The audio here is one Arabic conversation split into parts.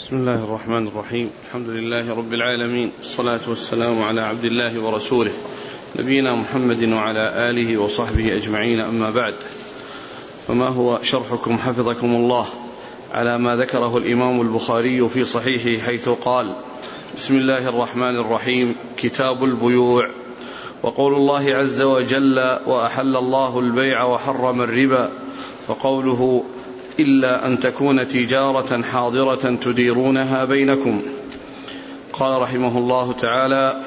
بسم الله الرحمن الرحيم. الحمد لله رب العالمين. والصلاة والسلام على عبد الله ورسوله نبينا محمد وعلى آله وصحبه أجمعين. أما بعد فما هو شرحكم حفظكم الله على ما ذكره الإمام البخاري في صحيحه حيث قال بسم الله الرحمن الرحيم كتاب البيوع. وقول الله عز وجل وأحل الله البيع وحرم الربا. وقوله إلا أن تكون تجارة حاضرة تديرونها بينكم. قال رحمه الله تعالى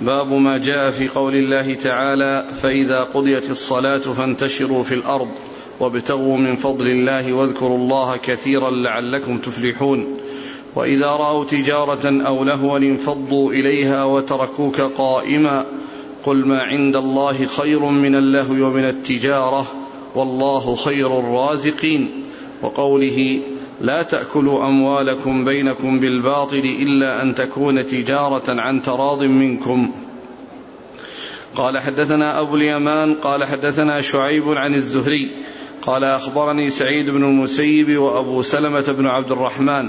باب ما جاء في قول الله تعالى فإذا قضيت الصلاة فانتشروا في الأرض وابتغوا من فضل الله واذكروا الله كثيرا لعلكم تفلحون. وإذا رأوا تجارة أو لهوا انفضوا إليها وتركوك قائما قل ما عند الله خير من اللهو ومن التجارة والله خير الرازقين. وقوله لا تأكلوا أموالكم بينكم بالباطل إلا أن تكون تجارة عن تراض منكم. قال حدثنا أبو اليمان قال حدثنا شعيب عن الزهري قال أخبرني سعيد بن المسيب وأبو سلمة بن عبد الرحمن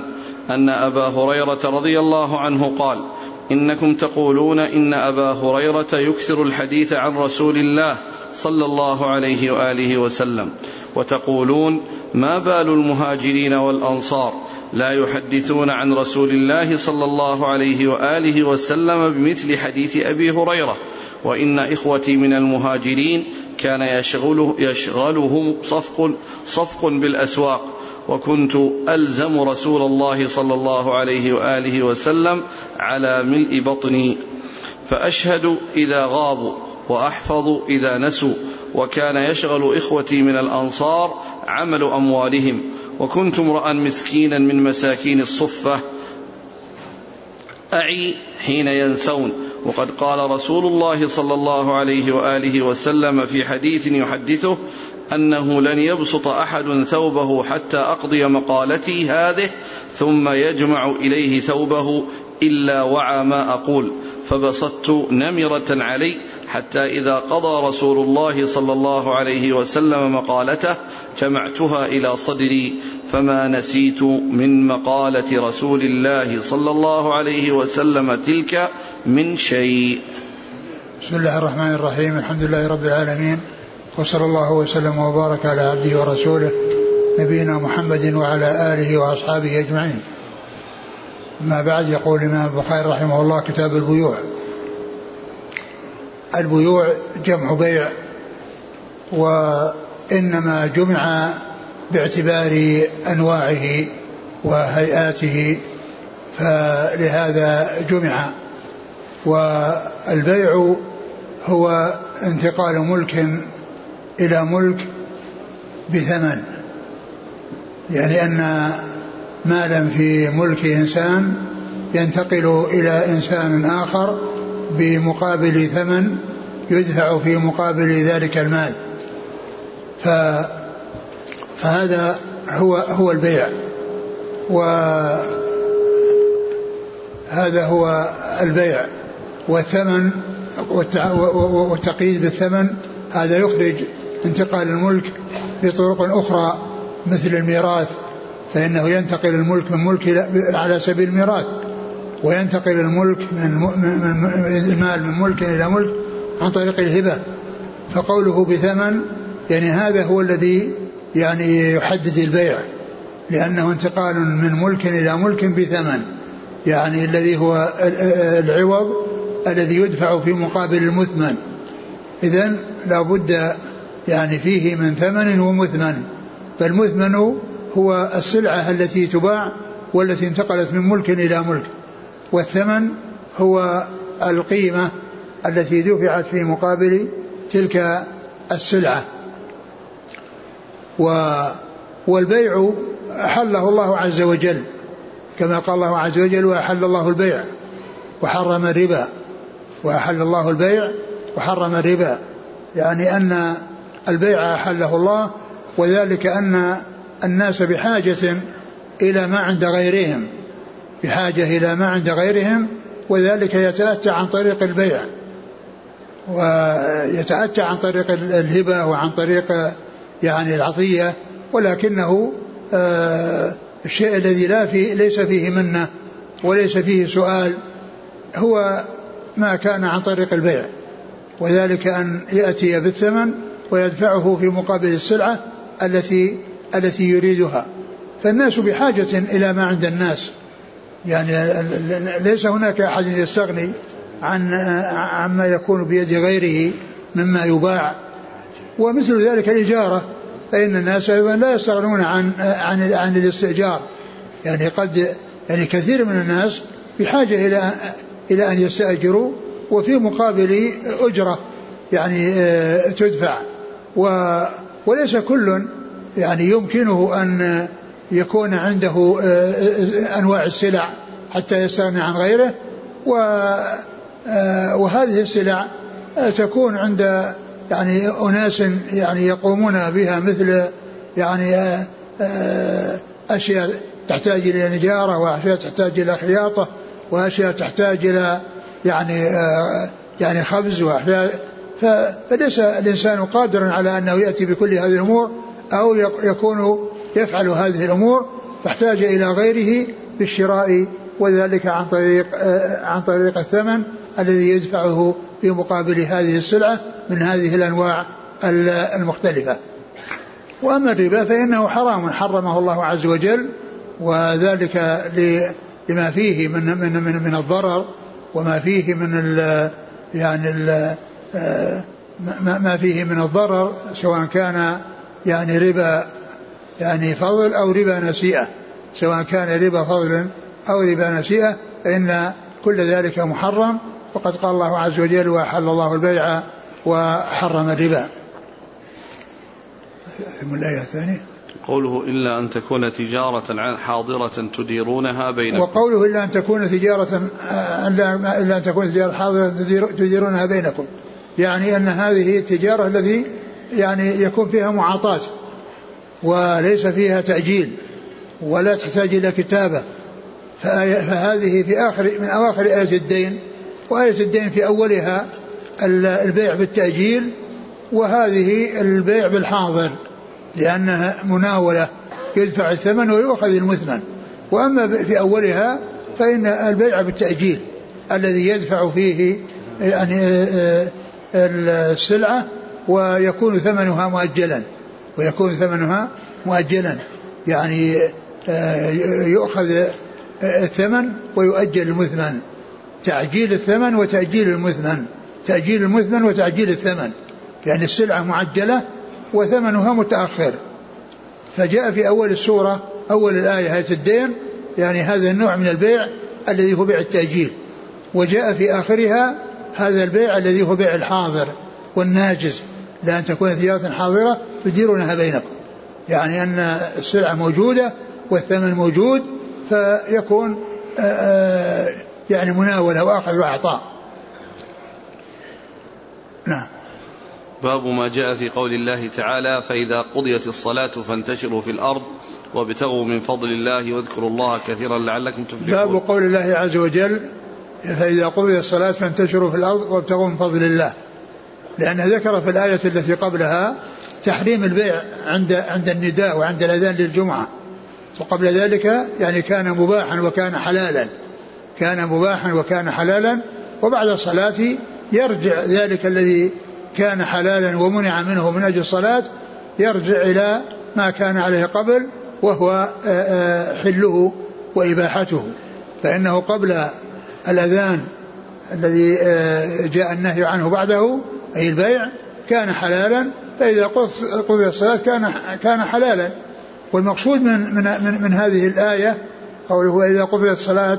أن أبا هريرة رضي الله عنه قال إنكم تقولون إن أبا هريرة يكثر الحديث عن رسول الله صلى الله عليه وآله وسلم. وتقولون ما بال المهاجرين والأنصار لا يحدثون عن رسول الله صلى الله عليه وآله وسلم بمثل حديث أبي هريرة. وإن إخوتي من المهاجرين كان يشغله يشغلهم صفق صفق بالأسواق. وكنت ألزم رسول الله صلى الله عليه وآله وسلم على ملء بطني. فأشهد إذا غابوا واحفظ إذا نسوا وكان يشغل إخوتي من الأنصار عمل أموالهم. وكنت امرأ مسكينا من مساكين الصفة أعي حين ينسون. وقد قال رسول الله صلى الله عليه وآله وسلم في حديث يحدثه أنه لن يبسط أحد ثوبه حتى أقضي مقالتي هذه ثم يجمع إليه ثوبه إلا وعى ما أقول. فبسطت نمرة علي حتى إذا قضى رسول الله صلى الله عليه وسلم مقالته جمعتها إلى صدري فما نسيت من مقالة رسول الله صلى الله عليه وسلم تلك من شيء بسم الله الرحمن الرحيم الحمد لله رب العالمين وصلى الله وسلم وبارك على عبده ورسوله نبينا محمد وعلى آله وأصحابه أجمعين. ما بعد يقول الإمام البخاري رحمه الله كتاب البيوع. البيوع جمع بيع وإنما جمع باعتبار أنواعه وهيئاته فلهذا جمع. والبيع هو انتقال ملك إلى ملك بثمن. يعني أن مالا في ملك إنسان ينتقل إلى إنسان آخر بمقابل ثمن يدفع في مقابل ذلك المال. ف فهذا هو هو البيع. وهذا هو البيع. والثمن والتقييد بالثمن هذا يخرج انتقال الملك بطرق أخرى مثل الميراث فإنه ينتقل الملك من ملك على سبيل الميراث. وينتقل الملك من, من المال من ملك إلى ملك عن طريق الهبة. فقوله بثمن يعني هذا هو الذي يعني يحدد البيع لأنه انتقال من ملك إلى ملك بثمن. يعني الذي هو العوض الذي يدفع في مقابل المثمن. إذا لابد يعني فيه من ثمن ومثمن فالمثمن هو السلعة التي تباع والتي انتقلت من ملك إلى ملك. والثمن هو القيمة التي دفعت في مقابل تلك السلعة. و والبيع أحله الله عز وجل كما قال الله عز وجل وأحل الله البيع وحرم الربا. وأحل الله البيع وحرم الربا. يعني أن البيع أحله الله وذلك أن الناس بحاجة إلى ما عند غيرهم. بحاجة إلى ما عند غيرهم وذلك يتأتى عن طريق البيع. ويتأتى عن طريق الهبة وعن طريق يعني العطية ولكنه آه، الشيء الذي لا فيه ليس فيه منة وليس فيه سؤال هو ما كان عن طريق البيع. وذلك أن يأتي بالثمن ويدفعه في مقابل السلعة التي التي يريدها. فالناس بحاجة إلى ما عند الناس. يعني ليس هناك أحد يستغني عن عما يكون بيد غيره مما يباع. ومثل ذلك الإجارة فإن الناس أيضا لا يستغنون عن عن عن الاستئجار. يعني قد يعني كثير من الناس بحاجة إلى إلى أن يستأجروا وفي مقابل أجرة يعني آه، تدفع. و وليس كل يعني يمكنه أن يكون عنده آه، آه، أنواع السلع حتى يستغني عن غيره و وهذه السلع تكون عند يعني أناس يعني يقومون بها مثل يعني أشياء تحتاج إلى نجارة وأشياء تحتاج إلى خياطة وأشياء تحتاج إلى يعني آه، يعني خبز وأحياء فليس الإنسان قادرا على أنه يأتي بكل هذه الأمور أو يكون يفعل هذه الأمور فاحتاج إلى غيره بالشراء وذلك عن طريق آه، عن طريق الثمن الذي يدفعه في مقابل هذه السلعة من هذه الأنواع المختلفة. وأما الربا فإنه حرام حرمه الله عز وجل وذلك لما فيه من من من, من الضرر وما فيه من ال يعني ال ما فيه من الضرر سواء كان يعني ربا يعني فضل أو ربا نسيئة سواء كان ربا فضل أو ربا نسيئة فإن كل ذلك محرم وقد قال الله عز وجل وأحل الله البيع وحرم الربا. ثم الآية الثانية. قوله إلا أن تكون تجارة حاضرة تديرونها بينكم. وقوله إلا أن تكون تجارة إلا أن تكون تجارة حاضرة تديرونها بينكم. يعني أن هذه التجارة الذي يعني يكون فيها معاطاة. وليس فيها تأجيل ولا تحتاج إلى كتابة. فهذه في آخر من أواخر آية الدين وآية الدين في أولها البيع بالتأجيل وهذه البيع بالحاضر لأنها مناولة يدفع الثمن ويؤخذ المثمن. وأما في أولها فإن البيع بالتأجيل الذي يدفع فيه يعني آه، آه، السلعة ويكون ثمنها مؤجلا. ويكون ثمنها مؤجلا. يعني آه، يؤخذ الثمن ويؤجل المثمن. تعجيل الثمن وتأجيل المثمن. تأجيل المثمن وتعجيل الثمن. يعني السلعة معجلة وثمنها متأخر. فجاء في أول السورة أول الآية آية الدين. يعني هذا النوع من البيع الذي هو بيع التأجيل. وجاء في آخرها هذا البيع الذي هو بيع الحاضر والناجز. لأن تكون تجارة حاضرة تديرونها بينكم. يعني أن السلعة موجودة والثمن موجود فيكون آه، آه، يعني مناولة وأخذ وأعطاء. نعم. باب ما جاء في قول الله تعالى فإذا قضيت الصلاة فانتشروا في الأرض وابتغوا من فضل الله واذكروا الله كثيرا لعلكم تفلحون. باب قول الله عز وجل فإذا قضيت الصلاة فانتشروا في الأرض وابتغوا من فضل الله. لأن ذكر في الآية التي قبلها تحريم البيع عند عند النداء وعند الأذان للجمعة. وقبل ذلك يعني كان مباحا وكان حلالا. كان مباحا وكان حلالا. وبعد الصلاة يرجع ذلك الذي كان حلالا ومنع منه من أجل الصلاة يرجع إلى ما كان عليه قبل وهو آه، آه، حله وإباحته. فإنه قبل الأذان الذي آه، جاء النهي عنه بعده أي البيع كان حلالا فإذا قضي الصلاة كان كان حلالا. والمقصود من من من, من هذه الآية قوله إذا قضيت الصلاة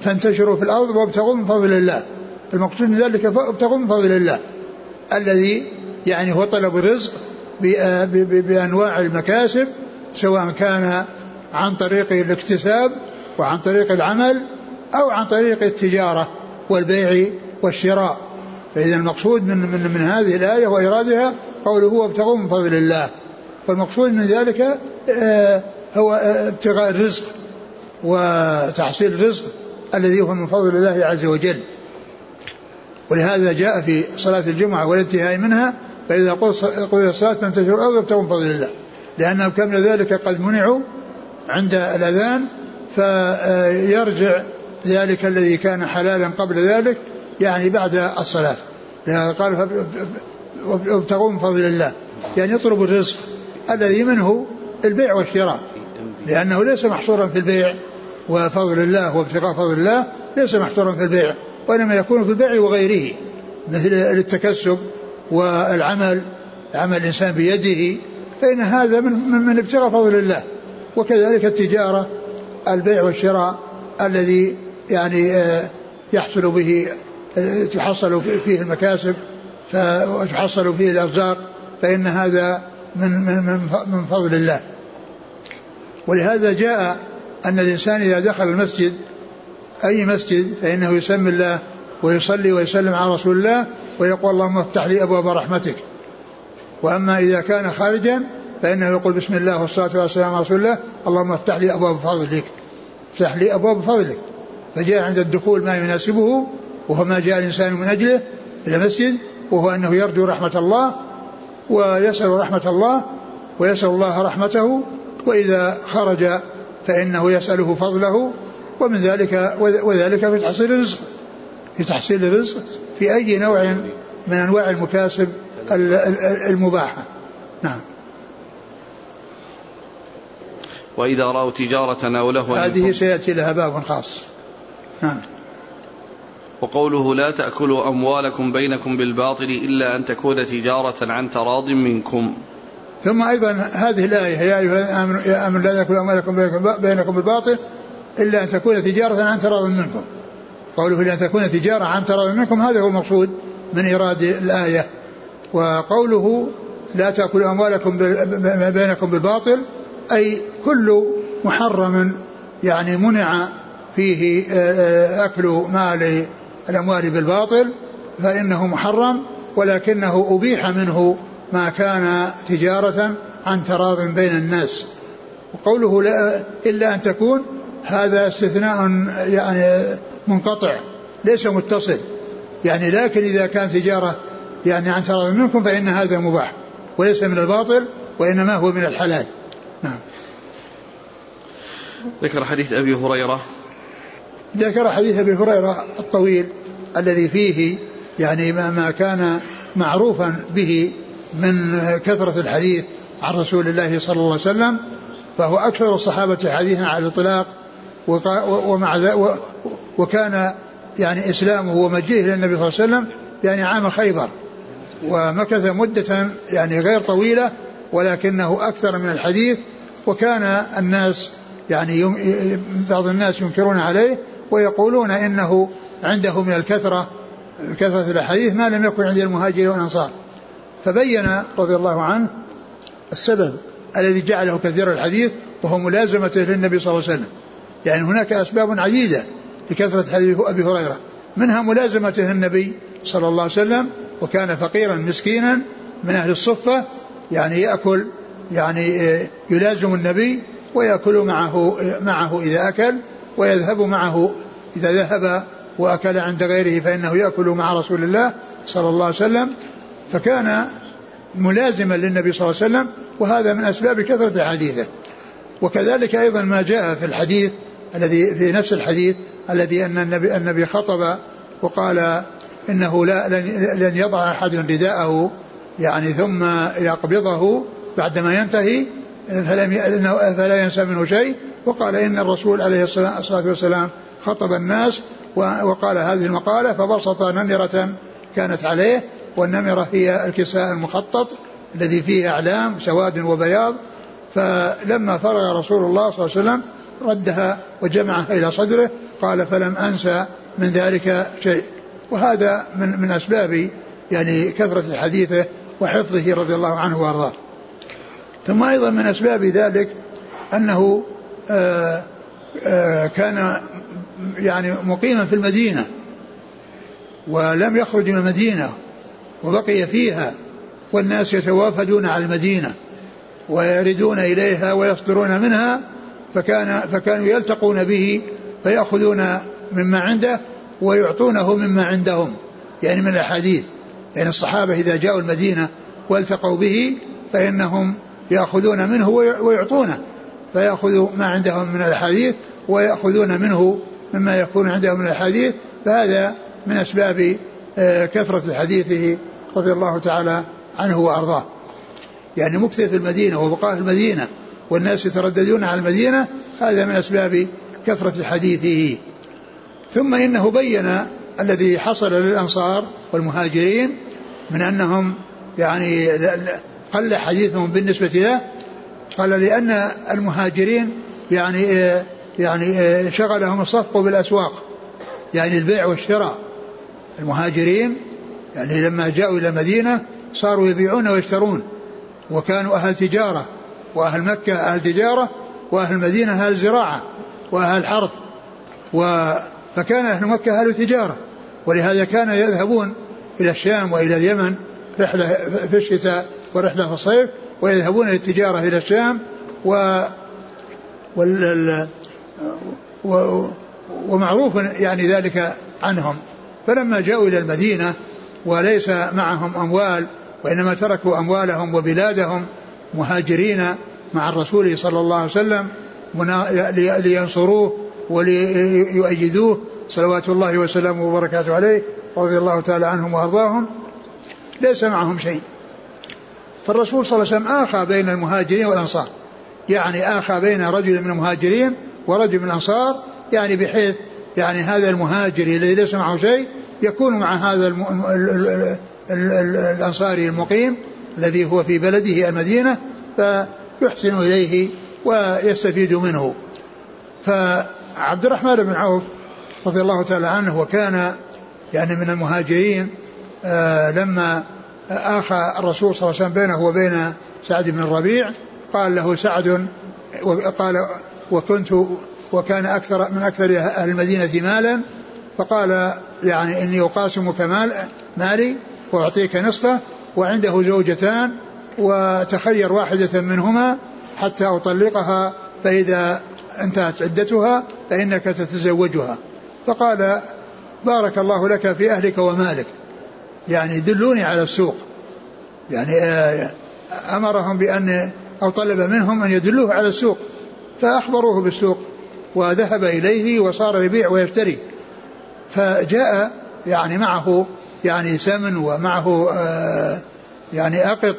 فانتشروا في الأرض وابتغوا من فضل الله. المقصود من ذلك ابتغوا من فضل الله. الذي يعني هو طلب الرزق بأنواع المكاسب سواء كان عن طريق الاكتساب وعن طريق العمل أو عن طريق التجارة والبيع والشراء. فإذا المقصود من, من, من هذه الآية وإرادها قوله هو ابتغوا من فضل الله. والمقصود من ذلك آه، هو ابتغاء الرزق وتحصيل الرزق الذي هو من فضل الله عز وجل. ولهذا جاء في صلاة الجمعة والانتهاء منها فإذا قضي الصلاة فانتشروا الأرض وابتغوا من فضل الله. لأنهم قبل ذلك قد منعوا عند الأذان فيرجع ذلك الذي كان حلالا قبل ذلك يعني بعد الصلاة. قال وابتغوا من فضل الله. يعني يطلب الرزق الذي منه البيع والشراء. لأنه ليس محصورا في البيع. وفضل الله وابتغاء فضل الله ليس محصورا في البيع. وإنما يكون في البيع وغيره. مثل التكسب والعمل عمل الإنسان بيده. فإن هذا من, من, من ابتغاء فضل الله. وكذلك التجارة البيع والشراء الذي يعني آه، يحصل به تحصل فيه المكاسب وتحصل فيه الأرزاق فإن هذا من من من فضل الله. ولهذا جاء أن الإنسان إذا دخل المسجد أي مسجد فإنه يسمي الله ويصلي ويسلم على رسول الله ويقول اللهم افتح لي أبواب رحمتك. وأما إذا كان خارجا فإنه يقول بسم الله والصلاة والسلام على رسول الله اللهم افتح لي أبواب فضلك. افتح لي أبواب فضلك. فجاء عند الدخول ما يناسبه وهو ما جاء الإنسان من أجله إلى المسجد وهو أنه يرجو رحمة الله ويسأل رحمة الله ويسأل الله رحمته وإذا خرج فإنه يسأله فضله ومن ذلك وذلك في تحصيل الرزق. في تحصيل الرزق في أي نوع من أنواع المكاسب المباحة. نعم. وإذا رأوا تجارة أو لهوا هذه سيأتي لها باب خاص. نعم. وقوله لا تأكلوا أموالكم بينكم بالباطل إلا أن تكون تجارة عن تراض منكم. ثم أيضا هذه الآية يا أيها الذين آمنوا لا تأكلوا أموالكم بينكم بالباطل إلا أن تكون تجارة عن تراض منكم. قوله أن تكون تجارة عن تراض منكم هذا هو المقصود من إيراد الآية. وقوله لا تأكلوا أموالكم بينكم بالباطل أي كل محرم يعني منع فيه آه، أكل مال الأموال بالباطل فإنه محرم ولكنه أبيح منه ما كان تجارة عن تراض بين الناس. وقوله لا إلا أن تكون هذا استثناء يعني منقطع ليس متصل. يعني لكن إذا كان تجارة يعني عن تراض منكم فإن هذا مباح وليس من الباطل وإنما هو من الحلال. نعم. ذكر حديث أبي هريرة ذكر حديث أبي هريرة الطويل الذي فيه يعني ما كان معروفا به من كثرة الحديث عن رسول الله صلى الله عليه وسلم فهو أكثر الصحابة حديثا على الإطلاق ومع وكان يعني إسلامه ومجيئه للنبي صلى الله عليه وسلم يعني عام خيبر ومكث مدة يعني غير طويلة ولكنه أكثر من الحديث وكان الناس يعني بعض الناس ينكرون عليه ويقولون إنه عنده من الكثرة كثرة الأحاديث ما لم يكن عند المهاجرين والأنصار. فبين رضي الله عنه السبب الذي جعله كثير الحديث وهو ملازمته للنبي صلى الله عليه وسلم. يعني هناك أسباب عديدة لكثرة حديث أبي هريرة. منها ملازمته النبي صلى الله عليه وسلم وكان فقيرا مسكينا من أهل الصفة يعني يأكل يعني يلازم النبي ويأكل معه معه إذا أكل ويذهب معه. إذا ذهب وأكل عند غيره فإنه يأكل مع رسول الله صلى الله عليه وسلم. فكان ملازما للنبي صلى الله عليه وسلم وهذا من أسباب كثرة حديثه. وكذلك أيضا ما جاء في الحديث الذي في نفس الحديث الذي أن النبي, النبي خطب وقال إنه لا لن يضع أحد رداءه يعني ثم يقبضه بعدما ينتهي فلم فلا ينسى منه شيء. وقال إن الرسول عليه الصلاة والسلام خطب الناس وقال هذه المقالة فبسط نمرة كانت عليه والنمرة هي الكساء المخطط الذي فيه أعلام سواد وبياض. فلما فرغ رسول الله صلى الله عليه وسلم ردها وجمعها إلى صدره قال فلم أنسى من ذلك شيء. وهذا من من أسباب يعني كثرة حديثه وحفظه رضي الله عنه وأرضاه. ثم أيضا من أسباب ذلك أنه كان يعني مقيما في المدينة ولم يخرج من المدينة وبقي فيها والناس يتوافدون على المدينة ويردون إليها ويصدرون منها فكان فكانوا يلتقون به فيأخذون مما عنده ويعطونه مما عندهم. يعني من الأحاديث. يعني الصحابة إذا جاءوا المدينة والتقوا به فإنهم يأخذون منه ويعطونه. فيأخذوا ما عندهم من الأحاديث ويأخذون منه مما يكون عندهم من الأحاديث فهذا من أسباب آه، كثرة حديثه رضي الله تعالى عنه وأرضاه. يعني مكثر في المدينة وبقاء في المدينة والناس يترددون على المدينة هذا من أسباب كثرة حديثه ثم إنه بين الذي حصل للأنصار والمهاجرين من أنهم يعني قل حديثهم بالنسبة له قال لأن المهاجرين يعني يعني شغلهم الصفق بالأسواق يعني البيع والشراء. المهاجرين يعني لما جاءوا إلى المدينة صاروا يبيعون ويشترون وكانوا أهل تجارة وأهل مكة أهل تجارة وأهل المدينة أهل زراعة وأهل حرث و فكان أهل مكة أهل تجارة. ولهذا كانوا يذهبون إلى الشام وإلى اليمن رحلة في الشتاء ورحلة في الصيف ويذهبون للتجارة إلى الشام و وال و ومعروف يعني ذلك عنهم. فلما جاءوا إلى المدينة وليس معهم أموال وإنما تركوا أموالهم وبلادهم مهاجرين مع الرسول صلى الله عليه وسلم لينصروه وليؤيدوه. صلوات الله وسلامه وبركاته عليه رضي الله تعالى عنهم وأرضاهم. ليس معهم شيء. فالرسول صلى الله عليه وسلم آخى بين المهاجرين والأنصار. يعني آخى بين رجل من المهاجرين ورجل من الأنصار يعني بحيث يعني هذا المهاجري الذي ليس معه شيء يكون مع هذا الأنصاري المقيم الذي هو في بلده المدينة فيحسن إليه ويستفيد منه. فعبد الرحمن بن عوف رضي الله تعالى عنه وكان يعني من المهاجرين آه لما آخى الرسول صلى الله عليه وسلم بينه وبين سعد بن الربيع قال له سعد وقال وكنت وكان أكثر من أكثر أهل المدينة مالا فقال يعني إني أقاسمك مال مالي وأعطيك نصفه وعنده زوجتان وتخير واحدة منهما حتى أطلقها فإذا انتهت عدتها فإنك تتزوجها. فقال بارك الله لك في أهلك ومالك. يعني دلوني على السوق. يعني آه، أمرهم بأن أو طلب منهم أن يدلوه على السوق. فأخبروه بالسوق وذهب إليه وصار يبيع ويشتري. فجاء يعني معه يعني سمن ومعه آه، يعني أقط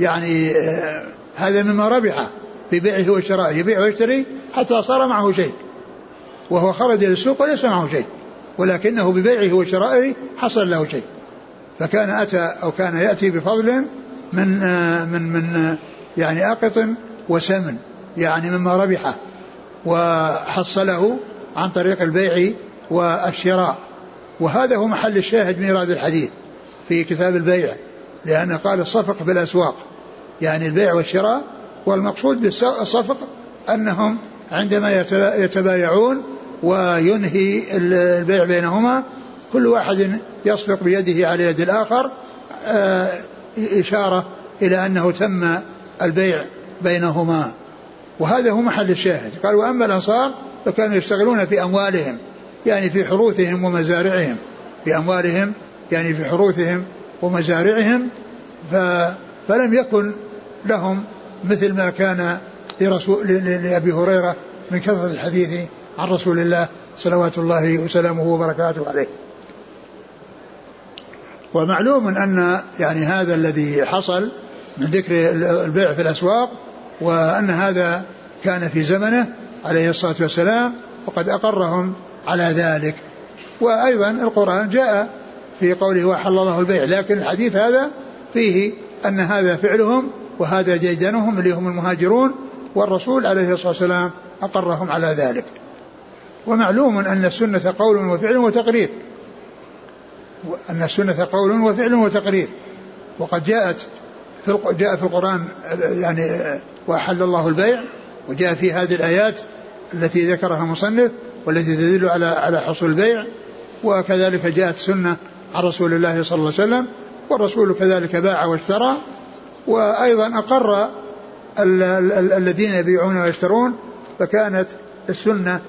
يعني آه، هذا مما ربح ببيعه وشرائه يبيع ويشتري حتى صار معه شيء. وهو خرج للسوق وليس معه شيء. ولكنه ببيعه وشرائه حصل له شيء. فكان أتى أو كان يأتي بفضل من من من يعني أقط وسمن يعني مما ربحه وحصله عن طريق البيع والشراء. وهذا هو محل الشاهد من إيراد الحديث في كتاب البيع لأنه قال الصفق بالأسواق يعني البيع والشراء والمقصود بالصفق أنهم عندما يتبايعون وينهي البيع بينهما كل واحد يصفق بيده على يد الآخر آه، إشارة إلى أنه تم البيع بينهما. وهذا هو محل الشاهد. قال وأما الأنصار فكانوا يشتغلون في أموالهم يعني في حروثهم ومزارعهم. في أموالهم يعني في حروثهم ومزارعهم فلم يكن لهم مثل ما كان لرسول لأبي هريرة من كثرة الحديث عن رسول الله صلوات الله وسلامه وبركاته عليه. ومعلوم أن يعني هذا الذي حصل من ذكر البيع في الأسواق وأن هذا كان في زمنه عليه الصلاة والسلام وقد أقرهم على ذلك. وأيضا القرآن جاء في قوله وحل الله البيع لكن الحديث هذا فيه أن هذا فعلهم وهذا ديدنهم اللي هم المهاجرون والرسول عليه الصلاة والسلام أقرهم على ذلك. ومعلوم أن السنة قول وفعل وتقرير. أن السنة قول وفعل وتقرير. وقد جاءت في جاء في القرآن يعني وأحل الله البيع وجاء في هذه الآيات التي ذكرها المصنف والتي تدل على على حصول البيع. وكذلك جاءت سنة عن رسول الله صلى الله عليه وسلم والرسول كذلك باع واشترى. وأيضا أقر الذين يبيعون ويشترون فكانت السنة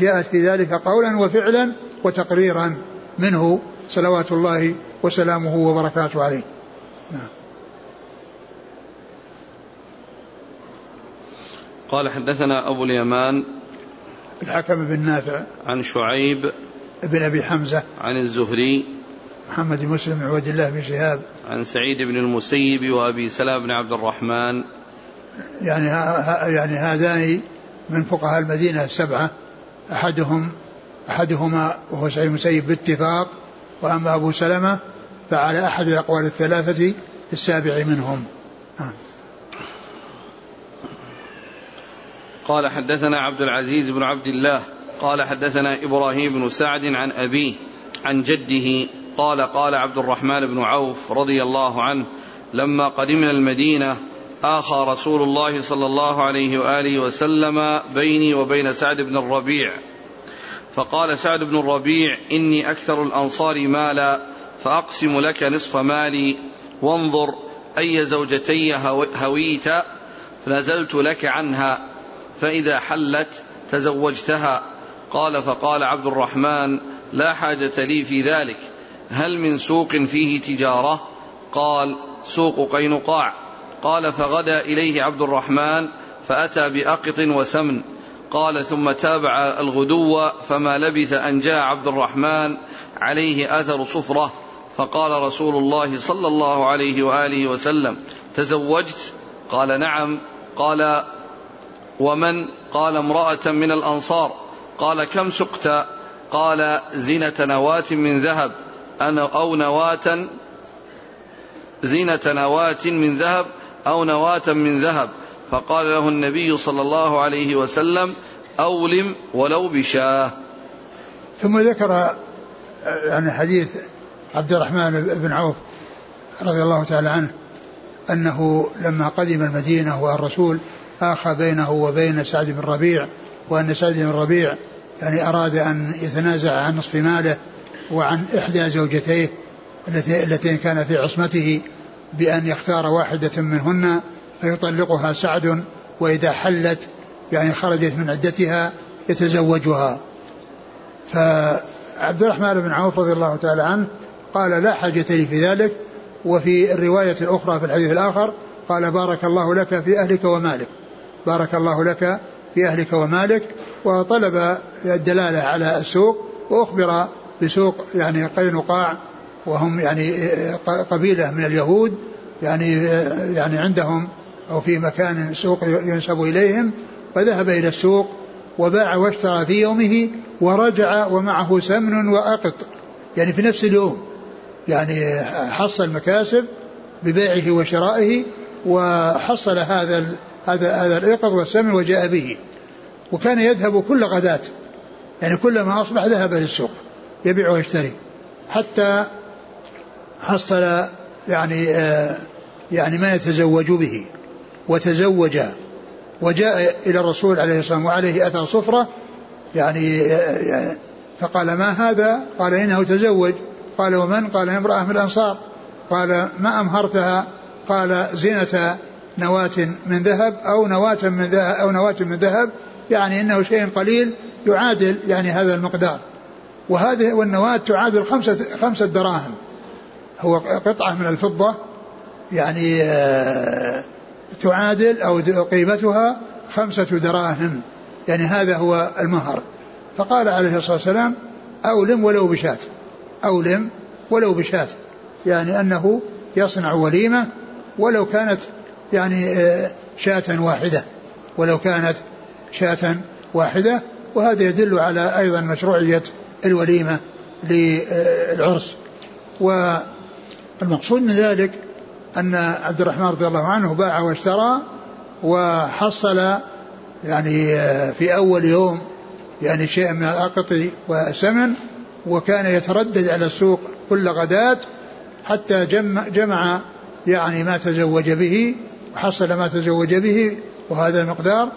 جاءت في ذلك قولا وفعلا وتقريرا منه. صلوات الله وسلامه وبركاته عليه. نعم. قال حدثنا أبو اليمان الحكم بن نافع عن شعيب بن أبي حمزة عن الزهري محمد بن مسلم بن عبد الله بن شهاب عن سعيد بن المسيب وأبي سلام بن عبد الرحمن. يعني ها يعني هذان من فقهاء المدينة السبعة أحدهم أحدهما وهو سعيد المسيب باتفاق وأما أبو سلمة فعلى أحد الأقوال الثلاثة السابع منهم. قال حدثنا عبد العزيز بن عبد الله قال حدثنا إبراهيم بن سعد عن أبيه عن جده قال قال عبد الرحمن بن عوف رضي الله عنه لما قدمنا المدينة آخى رسول الله صلى الله عليه وآله وسلم بيني وبين سعد بن الربيع. فقال سعد بن الربيع إني أكثر الأنصار مالا فأقسم لك نصف مالي. وانظر أي زوجتي هويت فنزلت لك عنها فإذا حلت تزوجتها. قال فقال عبد الرحمن لا حاجة لي في ذلك هل من سوق فيه تجارة؟ قال سوق قينقاع. قال فغدا إليه عبد الرحمن فأتى بأقط وسمن. قال ثم تابع الغدو فما لبث أن جاء عبد الرحمن عليه آثر صفرة فقال رسول الله صلى الله عليه وآله وسلم تزوجت؟ قال نعم. قال ومن؟ قال امرأة من الأنصار. قال كم سقت؟ قال زنه نواة من ذهب. أنا أو نواة زينة نواة من ذهب أو نواة من ذهب. فقال له النبي صلى الله عليه وسلم أولم ولو بشاه. ثم ذكر يعني حديث عبد الرحمن بن عوف رضي الله تعالى عنه أنه لما قدم المدينة والرسول آخى بينه وبين سعد بن ربيع وأن سعد بن ربيع يعني أراد أن يتنازع عن نصف ماله وعن إحدى زوجتيه اللتين كان في عصمته بأن يختار واحدة منهن. فيطلقها سعد وإذا حلت يعني خرجت من عدتها يتزوجها. فعبد الرحمن بن عوف رضي الله تعالى عنه قال لا حاجة لي في ذلك وفي الرواية الأخرى في الحديث الآخر قال بارك الله لك في أهلك ومالك. بارك الله لك في أهلك ومالك. وطلب الدلالة على السوق وأخبر بسوق يعني قينقاع وهم يعني قبيلة من اليهود يعني يعني عندهم أو في مكان سوق ينسب إليهم فذهب إلى السوق وباع واشترى في يومه ورجع ومعه سمن وأقط يعني في نفس اليوم يعني حصل مكاسب ببيعه وشرائه وحصل هذا هذا هذا الإقط والسمن وجاء به. وكان يذهب كل غداة يعني كلما أصبح ذهب للسوق يبيع ويشتري حتى حصل يعني آه يعني ما يتزوج به. وتزوج وجاء إلى الرسول عليه الصلاة والسلام وعليه أثر صفرة يعني فقال ما هذا؟ قال إنه تزوج. قال ومن؟ قال امرأة من الأنصار. قال ما أمهرتها؟ قال زينة نواة من ذهب أو نواة من ذهب أو نواة من ذهب يعني إنه شيء قليل يعادل يعني هذا المقدار. وهذه والنواة تعادل خمسة خمسة دراهم. هو قطعة من الفضة يعني آه، تعادل أو قيمتها خمسة دراهم يعني هذا هو المهر. فقال عليه الصلاة والسلام أولم ولو بشاة. أولم ولو بشاة يعني أنه يصنع وليمة ولو كانت يعني آه، شاة واحدة ولو كانت شاة واحدة. وهذا يدل على أيضا مشروعية الوليمة للعرس. والمقصود من ذلك أن عبد الرحمن رضي الله عنه باع واشترى وحصل يعني في أول يوم يعني شيء من الأقط والسمن وكان يتردد على السوق كل غداة حتى جمع, جمع يعني ما تزوج به وحصل ما تزوج به وهذا المقدار.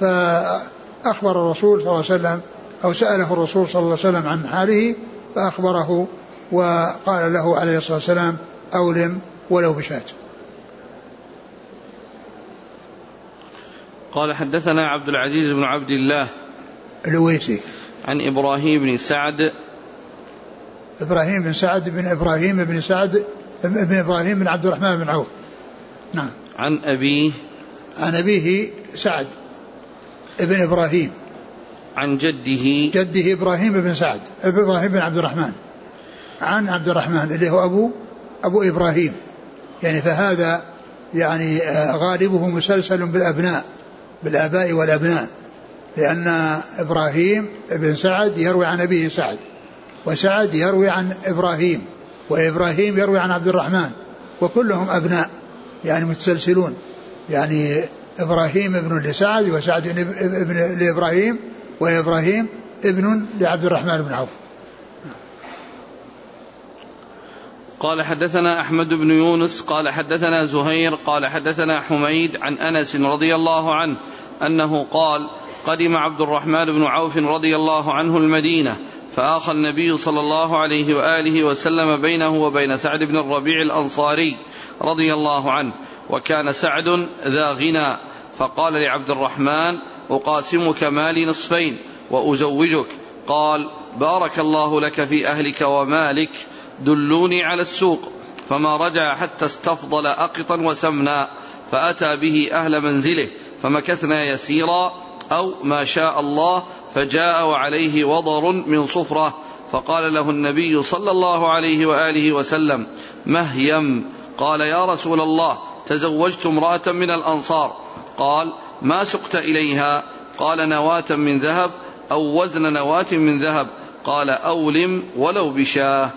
فأخبر الرسول صلى الله عليه وسلم أو سأله الرسول صلى الله عليه وسلم عن حاله فأخبره وقال له عليه الصلاة والسلام أولم ولو بشاة قال حدثنا عبد العزيز بن عبد الله الويسي. عن إبراهيم بن سعد. إبراهيم بن سعد بن إبراهيم بن سعد بن إبراهيم بن عبد الرحمن بن عوف. نعم. عن أبيه عن أبيه سعد ابن إبراهيم. عن جده. جده إبراهيم بن سعد. إبراهيم بن عبد الرحمن. عن عبد الرحمن اللي هو أبو أبو إبراهيم. يعني فهذا يعني آه، غالبه مسلسل بالأبناء بالآباء والأبناء لأن إبراهيم بن سعد يروي عن أبيه سعد وسعد يروي عن إبراهيم وإبراهيم يروي عن عبد الرحمن وكلهم أبناء يعني متسلسلون يعني إبراهيم ابن لسعد وسعد ابن لإبراهيم وإبراهيم ابن لعبد الرحمن بن عوف. قال حدثنا أحمد بن يونس قال حدثنا زهير قال حدثنا حميد عن أنس رضي الله عنه أنه قال قدم عبد الرحمن بن عوف رضي الله عنه المدينة فآخى النبي صلى الله عليه وآله وسلم بينه وبين سعد بن الربيع الأنصاري رضي الله عنه وكان سعد ذا غنى فقال لعبد الرحمن أقاسمك مالي نصفين وأزوجك قال بارك الله لك في أهلك ومالك دلوني على السوق. فما رجع حتى استفضل أقطا وسمنا فأتى به أهل منزله فمكثنا يسيرا أو ما شاء الله فجاء وعليه وضر من صفرة. فقال له النبي صلى الله عليه وآله وسلم مهيم. قال يا رسول الله تزوجت امرأة من الأنصار. قال ما سقت إليها؟ قال نواة من ذهب أو وزن نواة من ذهب. قال أولم ولو بشاه.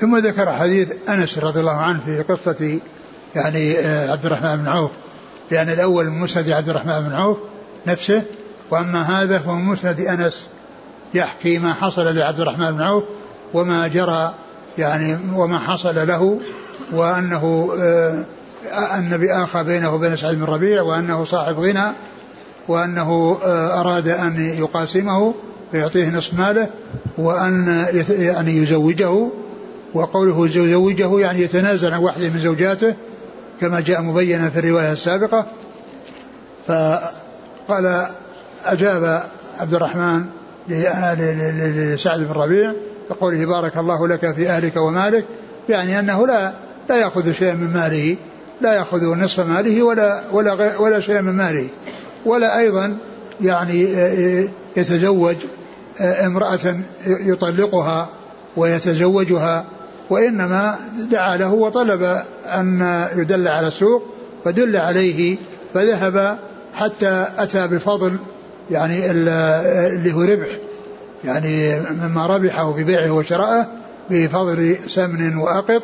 ثم ذكر حديث أنس رضي الله عنه في قصة يعني آه، عبد الرحمن بن عوف. لأن الأول من مسند عبد الرحمن بن عوف نفسه وأما هذا فهو مسند أنس يحكي ما حصل لعبد الرحمن بن عوف وما جرى يعني وما حصل له وأنه آه النبي آخى بينه وبين سعيد بن ربيع وأنه صاحب غنى وأنه آه أراد أن يقاسمه ويعطيه نصف ماله وأن يعني يزوجه. وقوله يزوجه يعني يتنازل عن واحدة من زوجاته كما جاء مبينا في الرواية السابقة. فقال أجاب عبد الرحمن لسعد بن ربيع بقوله بارك الله لك في أهلك ومالك يعني أنه لا لا يأخذ شيئا من ماله لا يأخذ نصف ماله ولا ولا ولا شيئا من ماله. ولا أيضا يعني يتزوج امرأة يطلقها ويتزوجها وإنما دعا له وطلب أن يدل على السوق فدل عليه فذهب حتى أتى بفضل يعني اللي هو ربح يعني مما ربحه في بيعه وشرائه بفضل سمن وأقط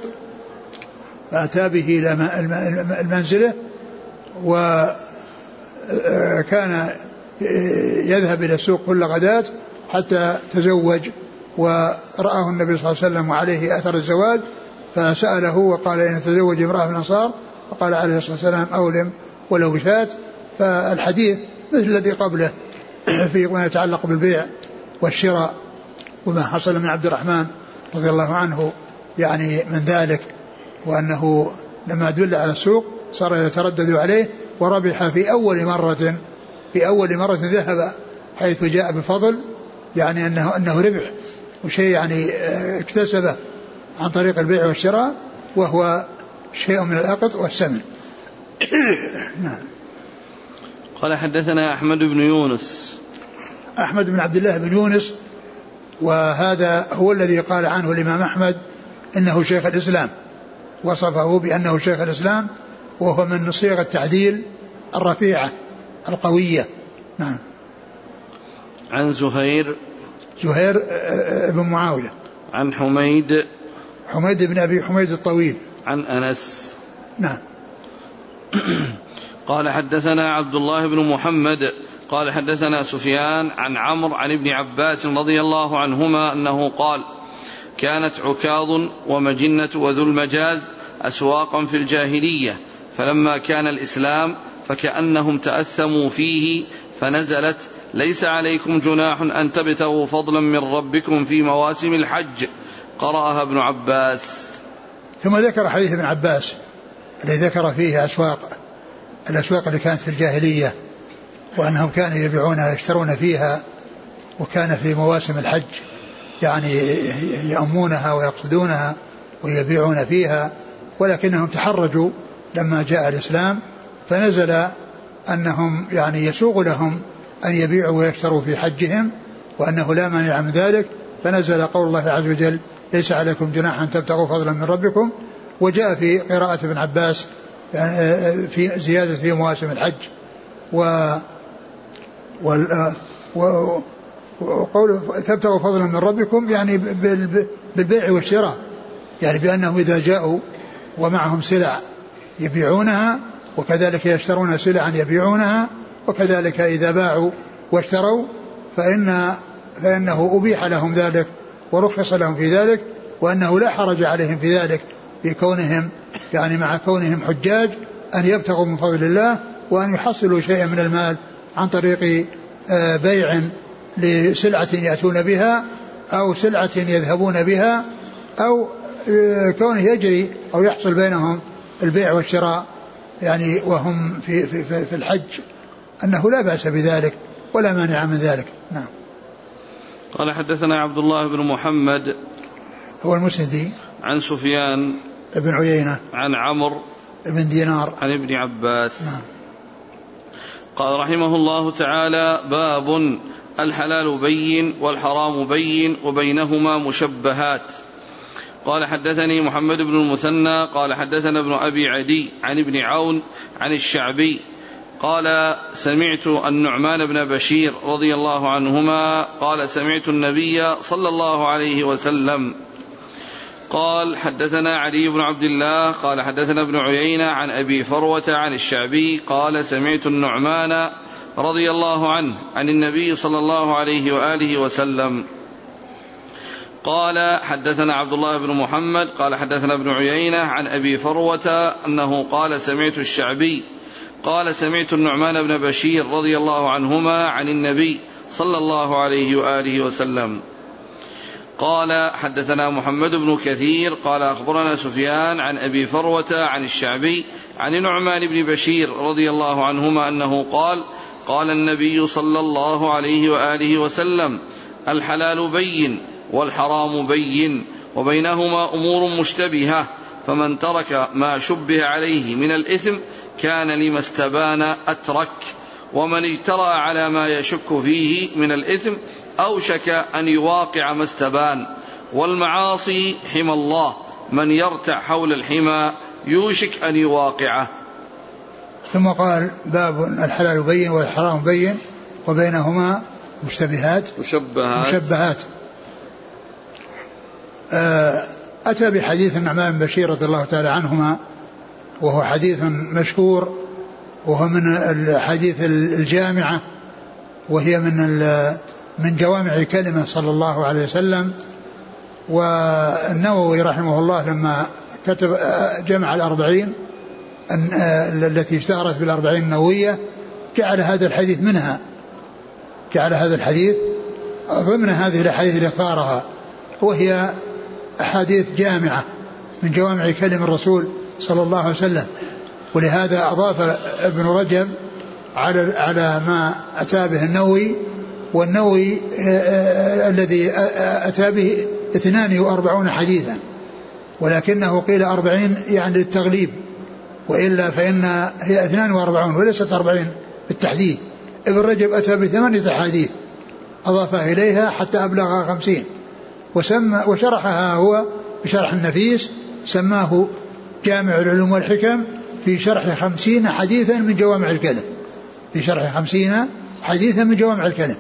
فأتى به إلى المنزلة وكان يذهب إلى السوق كل غداة حتى تزوج ورآه النبي صلى الله عليه وسلم وعليه أثر الزواج فسأله وقال إن تزوج امرأة من الأنصار فقال عليه الصلاة والسلام أولم ولو بشاة فالحديث مثل الذي قبله فيما يتعلق بالبيع والشراء وما حصل من عبد الرحمن رضي الله عنه يعني من ذلك وأنه لما دل على السوق صار يتردد عليه وربح في أول مرة في أول مرة ذهب حيث جاء بفضل يعني أنه أنه ربح. وشيء يعني آه، اكتسبه عن طريق البيع والشراء وهو شيء من الأقط والسمن. نعم. قال حدثنا أحمد بن يونس. أحمد بن عبد الله بن يونس وهذا هو الذي قال عنه الإمام أحمد إنه شيخ الإسلام. وصفه بأنه شيخ الإسلام وهو من صيغ التعديل الرفيعة القوية. نعم. عن زهير زهير آه، آه، بن معاوية. عن حميد. حميد بن أبي حميد الطويل. عن أنس. نعم. قال حدثنا عبد الله بن محمد. قال حدثنا سفيان عن عمرو عن ابن عباس رضي الله عنهما أنه قال كانت عكاظ ومجنة وذو المجاز أسواقا في الجاهلية فلما كان الإسلام فكأنهم تأثموا فيه فنزلت ليس عليكم جناح أن تبتغوا فضلا من ربكم في مواسم الحج. قرأها ابن عباس. ثم ذكر حديث ابن عباس الذي ذكر فيه أسواق الأسواق اللي كانت في الجاهلية وأنهم كانوا يبيعونها يشترون فيها وكان في مواسم الحج يعني يأمونها ويقصدونها ويبيعون فيها ولكنهم تحرجوا لما جاء الإسلام فنزل أنهم يعني يسوغ لهم أن يبيعوا ويشتروا في حجهم وأنه لا مانع من ذلك فنزل قول الله عز وجل ليس عليكم جناح أن تبتغوا فضلا من ربكم. وجاء في قراءة ابن عباس في زيادة في مواسم الحج. و وال وقول تبتغوا فضلا من ربكم يعني بالبيع والشراء. يعني بأنهم إذا جاءوا ومعهم سلع يبيعونها وكذلك يشترون سلعا يبيعونها وكذلك إذا باعوا واشتروا فإن فإنه أبيح لهم ذلك ورخص لهم في ذلك وأنه لا حرج عليهم في ذلك في كونهم يعني مع كونهم حجاج أن يبتغوا من فضل الله وأن يحصلوا شيئا من المال عن طريق آه، بيع لسلعة يأتون بها أو سلعة يذهبون بها أو آه، كونه يجري أو يحصل بينهم البيع والشراء يعني وهم في, في, في, في الحج. أنه لا بأس بذلك ولا مانع من ذلك. نعم. قال حدثنا عبد الله بن محمد هو المسندي. عن سفيان بن عيينة. عن عمرو بن دينار. عن ابن عباس. نعم. قال رحمه الله تعالى باب الحلال بين والحرام بين وبينهما مشبهات. قال حدثني محمد بن المثنى قال حدثنا ابن أبي عدي عن ابن عون عن الشعبي قال سمعت النعمان بن بشير رضي الله عنهما قال سمعت النبي صلى الله عليه وسلم قال حدثنا علي بن عبد الله قال حدثنا ابن عيينة عن أبي فروة عن الشعبي قال سمعت النعمان رضي الله عنه عن النبي صلى الله عليه وآله وسلم قال حدثنا عبد الله بن محمد قال حدثنا ابن عيينة عن أبي فروة أنه قال سمعت الشعبي قال سمعت النعمان بن بشير رضي الله عنهما عن النبي صلى الله عليه وآله وسلم. قال حدثنا محمد بن كثير قال أخبرنا سفيان عن أبي فروة عن الشعبي عن نعمان بن بشير رضي الله عنهما أنه قال قال النبي صلى الله عليه وآله وسلم الحلال بين والحرام بين وبينهما أمور مشتبهة فمن ترك ما شبه عليه من الإثم كان لما استبان أترك ومن اجترى على ما يشك فيه من الإثم أوشك أن يواقع ما استبان. والمعاصي حمى الله من يرتع حول الحمى يوشك أن يواقعه. ثم قال باب الحلال بين والحرام بين وبينهما مشتبهات. مشبهات. مشبهات. آه، أتى بحديث النعمان بن بشير رضي الله تعالى عنهما وهو حديث مشهور وهو من الحديث الجامعة وهي من من جوامع كلمة صلى الله عليه وسلم. والنووي رحمه الله لما كتب جمع الأربعين التي اشتهرت بالأربعين النووية جعل هذا الحديث منها. جعل هذا الحديث ضمن هذه الأحاديث اللي اختارها وهي أحاديث جامعة من جوامع كلم الرسول صلى الله عليه وسلم. ولهذا أضاف ابن رجب على على ما أتى به النووي والنووي آه، آه، الذي أتى به 42 حديثا. ولكنه قيل أربعين يعني للتغليب. وإلا فإن هي 42 وليست 40 بالتحديد. ابن رجب أتى بثمانية أحاديث أضافها إليها حتى أبلغ خمسين. وسمى وشرحها هو بشرح النفيس سماه جامع العلوم والحكم في شرح خمسين حديثا من جوامع الكلم. في شرح خمسين حديثا من جوامع الكلم.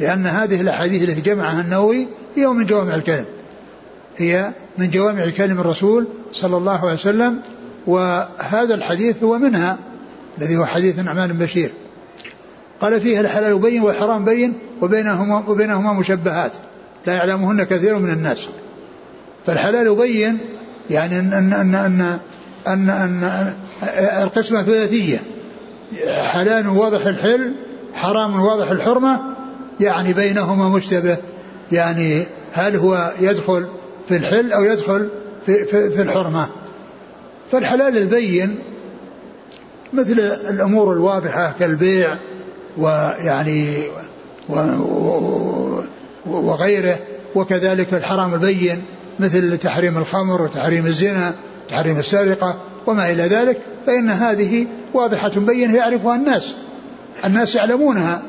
لأن هذه الأحاديث التي جمعها النووي هي من جوامع الكلم. هي من جوامع كلم الرسول صلى الله عليه وسلم وهذا الحديث هو منها الذي هو حديث النعمان بن بشير. قال فيها الحلال بين والحرام بين وبينهما وبينهما مشبهات لا يعلمهن كثير من الناس. فالحلال بين يعني أن أن أن أن, أن, أن القسمة ثلاثية حلال واضح الحل حرام واضح الحرمة يعني بينهما مشتبه. يعني هل هو يدخل في الحل أو يدخل في, في, في الحرمة؟ فالحلال البين مثل الأمور الواضحة كالبيع ويعني وغيره وكذلك الحرام البين. مثل تحريم الخمر وتحريم الزنا تحريم السرقة وما إلى ذلك فإن هذه واضحة بينة يعرفها الناس. الناس يعلمونها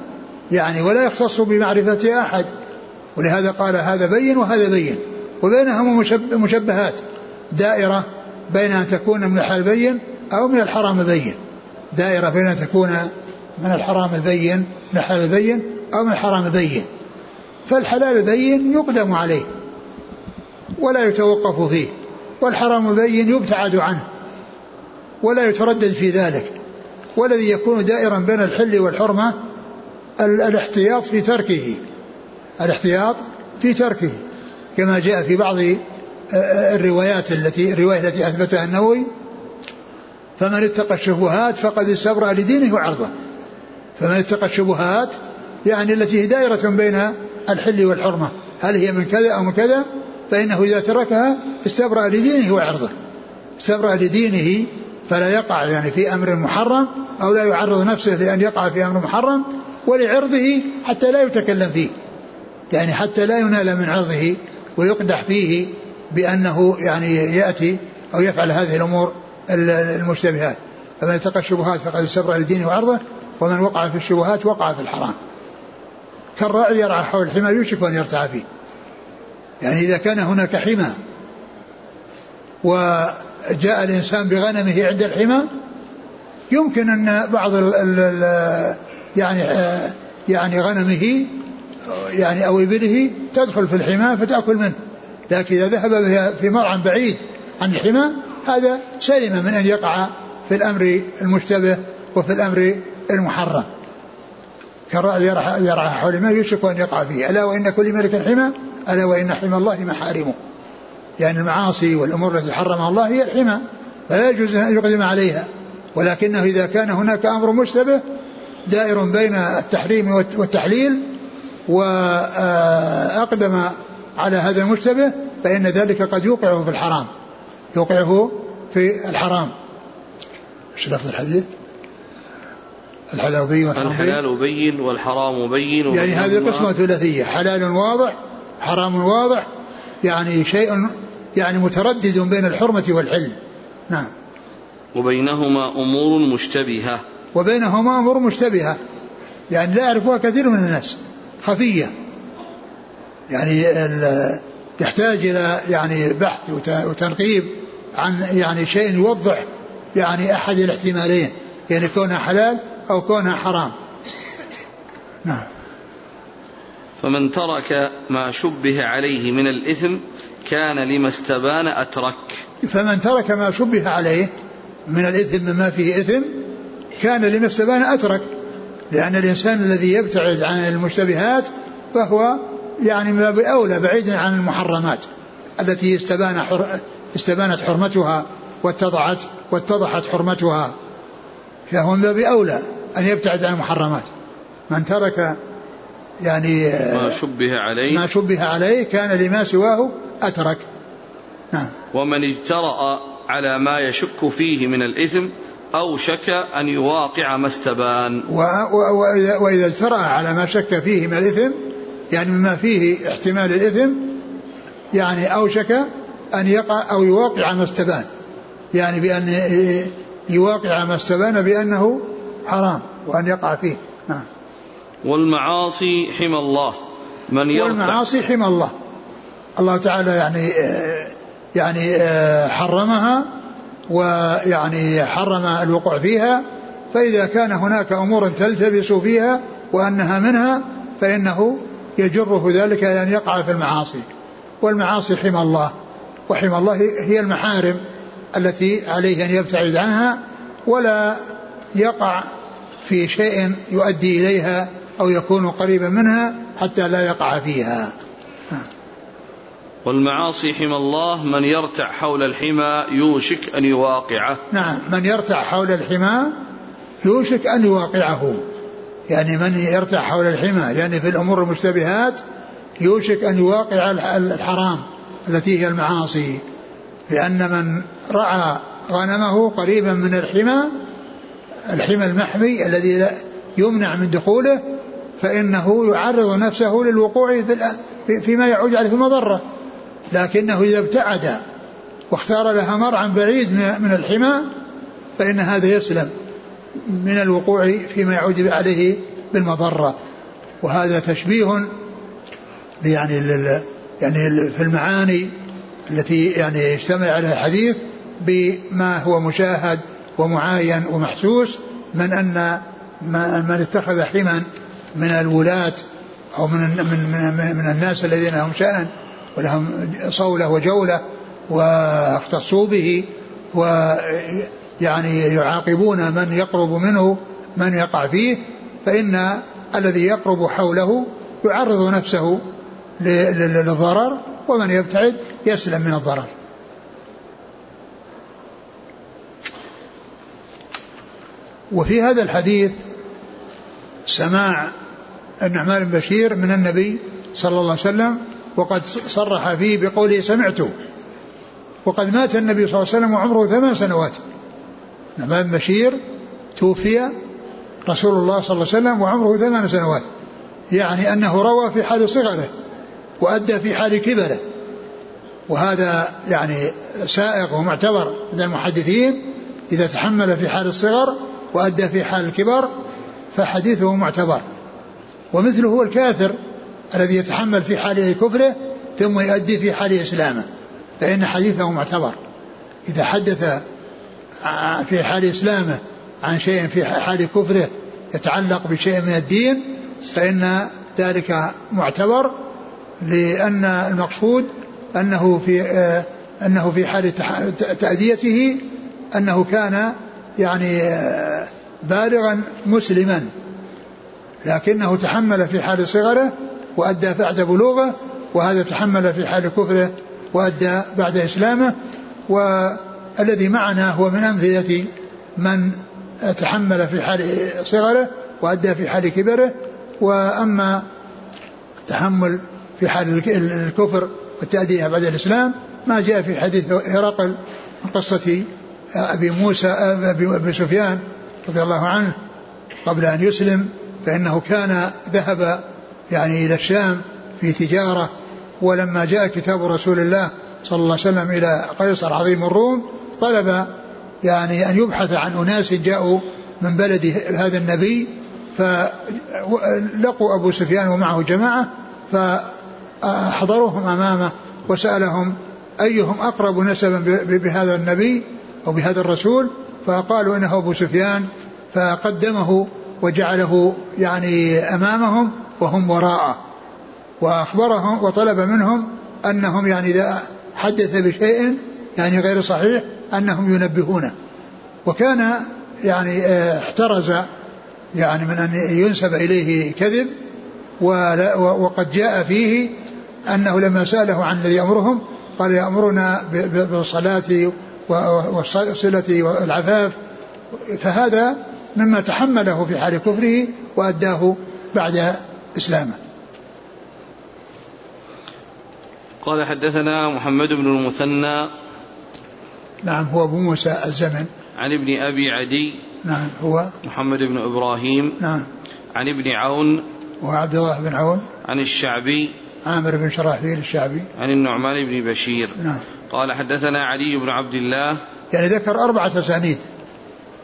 يعني ولا يختص بمعرفة أحد. ولهذا قال هذا بين وهذا بين. وبينهما مشبهات دائرة بين أن تكون من الحلال بين أو من الحرام بين. دائرة بين أن تكون من الحرام البين من الحلال البين أو من الحرام البين فالحلال البين يقدم عليه. ولا يتوقف فيه والحرام البين يبتعد عنه ولا يتردد في ذلك والذي يكون دائرا بين الحل والحرمة الاحتياط في تركه الاحتياط في تركه كما جاء في بعض الروايات التي الرواية التي أثبتها النووي فمن اتقى الشبهات فقد استبرأ لدينه وعرضه فمن اتقى الشبهات يعني التي هي دائرة بين الحل والحرمة هل هي من كذا أو من كذا؟ فإنه إذا تركها استبرأ لدينه وعرضه استبرأ لدينه فلا يقع يعني في أمر محرم أو لا يعرض نفسه لأن يقع في أمر محرم ولعرضه حتى لا يتكلم فيه. يعني حتى لا ينال من عرضه ويقدح فيه بأنه يعني يأتي أو يفعل هذه الأمور المشتبهات. فمن اتقى الشبهات فقد استبرأ لدينه وعرضه ومن وقع في الشبهات وقع في الحرام. كالراعي يرعى حول الحمى يوشك أن يرتع فيه. يعني إذا كان هناك حمى وجاء الإنسان بغنمه عند الحمى يمكن أن بعض ال ال يعني يعني غنمه يعني أو إبله تدخل في الحمى فتأكل منه. لكن إذا ذهب في مرعى بعيد عن الحمى هذا سلم من أن يقع في الأمر المشتبه وفي الأمر المحرم. كالرعي يرعى حول ما يوشك أن يقع فيه. ألا وإن كل ملك حمى؟ ألا وإن حمى الله محارمه. يعني المعاصي والأمور التي حرمها الله هي الحمى. فلا يجوز أن يقدم عليها. ولكنه إذا كان هناك أمر مشتبه دائر بين التحريم والتحليل وأقدم على هذا المشتبه فإن ذلك قد يوقعه في الحرام. يوقعه في الحرام. إيش لفظ الحديث؟ الحلال بين والحرام الحلال بين والحرام بين يعني هذه قسمة ثلاثية حلال واضح حرام واضح يعني شيء يعني متردد بين الحرمة والحل. نعم. وبينهما أمور مشتبهة. وبينهما أمور مشتبهة. يعني لا يعرفها كثير من الناس. خفية. يعني يحتاج إلى يعني بحث وتنقيب عن يعني شيء يوضح يعني أحد الاحتمالين. يعني كونها حلال أو كونها حرام. نعم. فمن ترك ما شبه عليه من الإثم كان لما استبان أترك. فمن ترك ما شبه عليه من الإثم مما فيه إثم كان لما استبان أترك. لأن الإنسان الذي يبتعد عن المشتبهات فهو يعني من باب أولى بعيدا عن المحرمات التي استبان حر استبانت حرمتها واتضحت واتضحت حرمتها. فهو من باب أولى. أن يبتعد عن المحرمات. من ترك يعني ما شبه عليه. ما شبه عليه كان لما سواه أترك. نعم. ومن اجترأ على ما يشك فيه من الإثم أوشك أن يواقع ما استبان. وإذا, وإذا اجترأ على ما شك فيه من الإثم يعني مما فيه احتمال الإثم يعني أوشك أن يقع أو يواقع ما استبان. يعني بأن يواقع ما استبان بأنه حرام وأن يقع فيه. نعم. والمعاصي حمى الله من يرتع والمعاصي حمى الله. الله تعالى يعني يعني حرمها ويعني حرم الوقوع فيها. فإذا كان هناك أمور تلتبس فيها وأنها منها فإنه يجره ذلك إلى أن يقع في المعاصي. والمعاصي حمى الله. وحمى الله هي المحارم التي عليه أن يبتعد عنها ولا يقع في شيء يؤدي إليها أو يكون قريبا منها حتى لا يقع فيها. والمعاصي حمى الله من يرتع حول الحمى يوشك أن يواقعه. نعم من يرتع حول الحمى يوشك أن يواقعه. يعني من يرتع حول الحمى يعني في الأمور المشتبهات يوشك أن يواقع الحرام التي هي المعاصي. لأن من رعى غنمه قريبا من الحمى الحمى المحمي الذي يمنع من دخوله فإنه يعرض نفسه للوقوع في فيما يعود عليه المضرة. لكنه إذا ابتعد واختار لها مرعا بعيد من الحمى فإن هذا يسلم من الوقوع فيما يعود عليه بالمضرة. وهذا تشبيه يعني يعني في المعاني التي يعني يجتمع عليها الحديث بما هو مشاهد ومعاين ومحسوس من أن من اتخذ حما من الولاة أو من من من, من الناس الذين لهم شأن ولهم صولة وجولة واختصوا به ويعني يعاقبون من يقرب منه من يقع فيه فإن الذي يقرب حوله يعرض نفسه للضرر ومن يبتعد يسلم من الضرر. وفي هذا الحديث سماع النعمان بن بشير من النبي صلى الله عليه وسلم وقد صرح فيه بقوله سمعته وقد مات النبي صلى الله عليه وسلم وعمره ثمان سنوات. نعمان بن بشير توفي رسول الله صلى الله عليه وسلم وعمره ثمان سنوات. يعني أنه روى في حال صغره وأدى في حال كبره. وهذا يعني سائق ومعتبر عند المحدثين إذا تحمل في حال الصغر وأدى في حال الكبر فحديثه معتبر. ومثله هو الكافر الذي يتحمل في حال كفره ثم يؤدي في حال إسلامه فإن حديثه معتبر. إذا حدث في حال إسلامه عن شيء في حال كفره يتعلق بشيء من الدين فإن ذلك معتبر لأن المقصود أنه في أنه في حال تأديته أنه كان يعني بالغا مسلما. لكنه تحمل في حال صغره وأدى بعد بلوغه وهذا تحمل في حال كفره وأدى بعد إسلامه. والذي معنا هو من أمثلة من تحمل في حال صغره وأدى في حال كبره. وأما التحمل في حال الكفر والتأدية بعد الإسلام ما جاء في حديث هرقل من قصة أبي موسى أبي سفيان رضي الله عنه قبل أن يسلم فإنه كان ذهب يعني إلى الشام في تجارة ولما جاء كتاب رسول الله صلى الله عليه وسلم إلى قيصر عظيم الروم طلب يعني أن يبحث عن أناس جاءوا من بلد هذا النبي فلقوا أبو سفيان ومعه جماعة فحضروهم أمامه وسألهم أيهم أقرب نسبا بهذا النبي؟ أو بهذا الرسول فقالوا إنه أبو سفيان فقدمه وجعله يعني أمامهم وهم وراءه. وأخبرهم وطلب منهم أنهم يعني إذا حدث بشيء يعني غير صحيح أنهم ينبهونه. وكان يعني آه، احترز يعني من أن ينسب إليه كذب وقد جاء فيه أنه لما سأله عن الذي يأمرهم قال يأمرنا بالصلاة والصلة والعفاف فهذا مما تحمله في حال كفره وأداه بعد إسلامه. قال حدثنا محمد بن المثنى. نعم هو أبو موسى الزمن. عن ابن أبي عدي. نعم هو. محمد بن إبراهيم. نعم. عن ابن عون. وعبد الله بن عون. عن الشعبي. عامر بن شراحبيل الشعبي. عن النعمان بن بشير. نعم. قال حدثنا علي بن عبد الله. يعني ذكر أربعة أسانيد.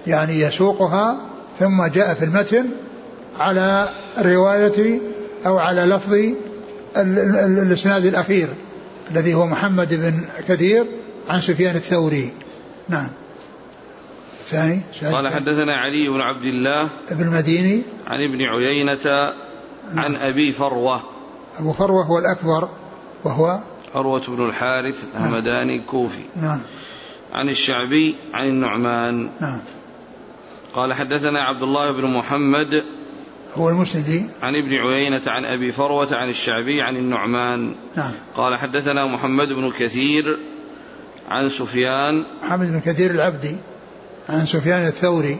يعني يسوقها ثم جاء في المتن على رواية أو على لفظ الإسناد الأخير الذي هو محمد بن كثير عن سفيان الثوري. نعم. الثاني قال حدثنا علي بن عبد الله. ابن المديني. عن ابن عيينة. عن نعم. أبي فروة. أبو فروة هو الأكبر وهو عروة بن الحارث الهمداني نعم. الكوفي نعم. عن الشعبي عن النعمان. نعم. قال حدثنا عبد الله بن محمد هو المسندي. عن ابن عيينة عن أبي فروة عن الشعبي عن النعمان. نعم. قال حدثنا محمد بن كثير عن سفيان. محمد بن كثير العبدي عن سفيان الثوري.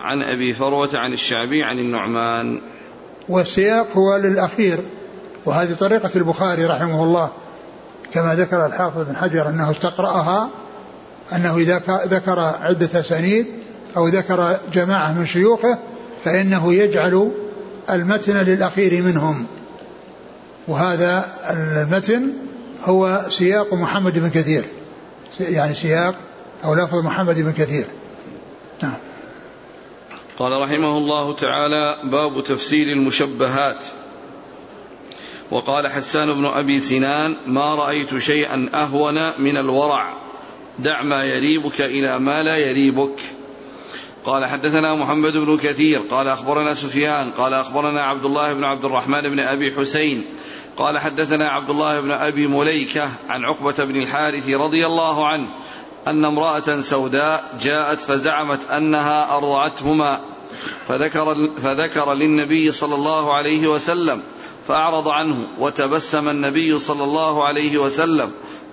عن أبي فروة عن الشعبي عن النعمان. والسياق هو للأخير وهذه طريقة البخاري رحمه الله. كما ذكر الحافظ بن حجر أنه استقرأها أنه إذا ذكر عدة أسانيد أو ذكر جماعة من شيوخه فإنه يجعل المتن للأخير منهم. وهذا المتن هو سياق محمد بن كثير. يعني سياق أو لفظ محمد بن كثير. نعم. قال رحمه الله تعالى باب تفسير المشبهات. وقال حسان بن أبي سنان ما رأيت شيئا أهون من الورع دع ما يريبك إلى ما لا يريبك. قال حدثنا محمد بن كثير قال أخبرنا سفيان قال أخبرنا عبد الله بن عبد الرحمن بن أبي حسين قال حدثنا عبد الله بن أبي مليكة عن عقبة بن الحارث رضي الله عنه أن امرأة سوداء جاءت فزعمت أنها أرضعتهما فذكر فذكر للنبي صلى الله عليه وسلم فأعرض عنه وتبسم النبي صلى الله عليه وسلم.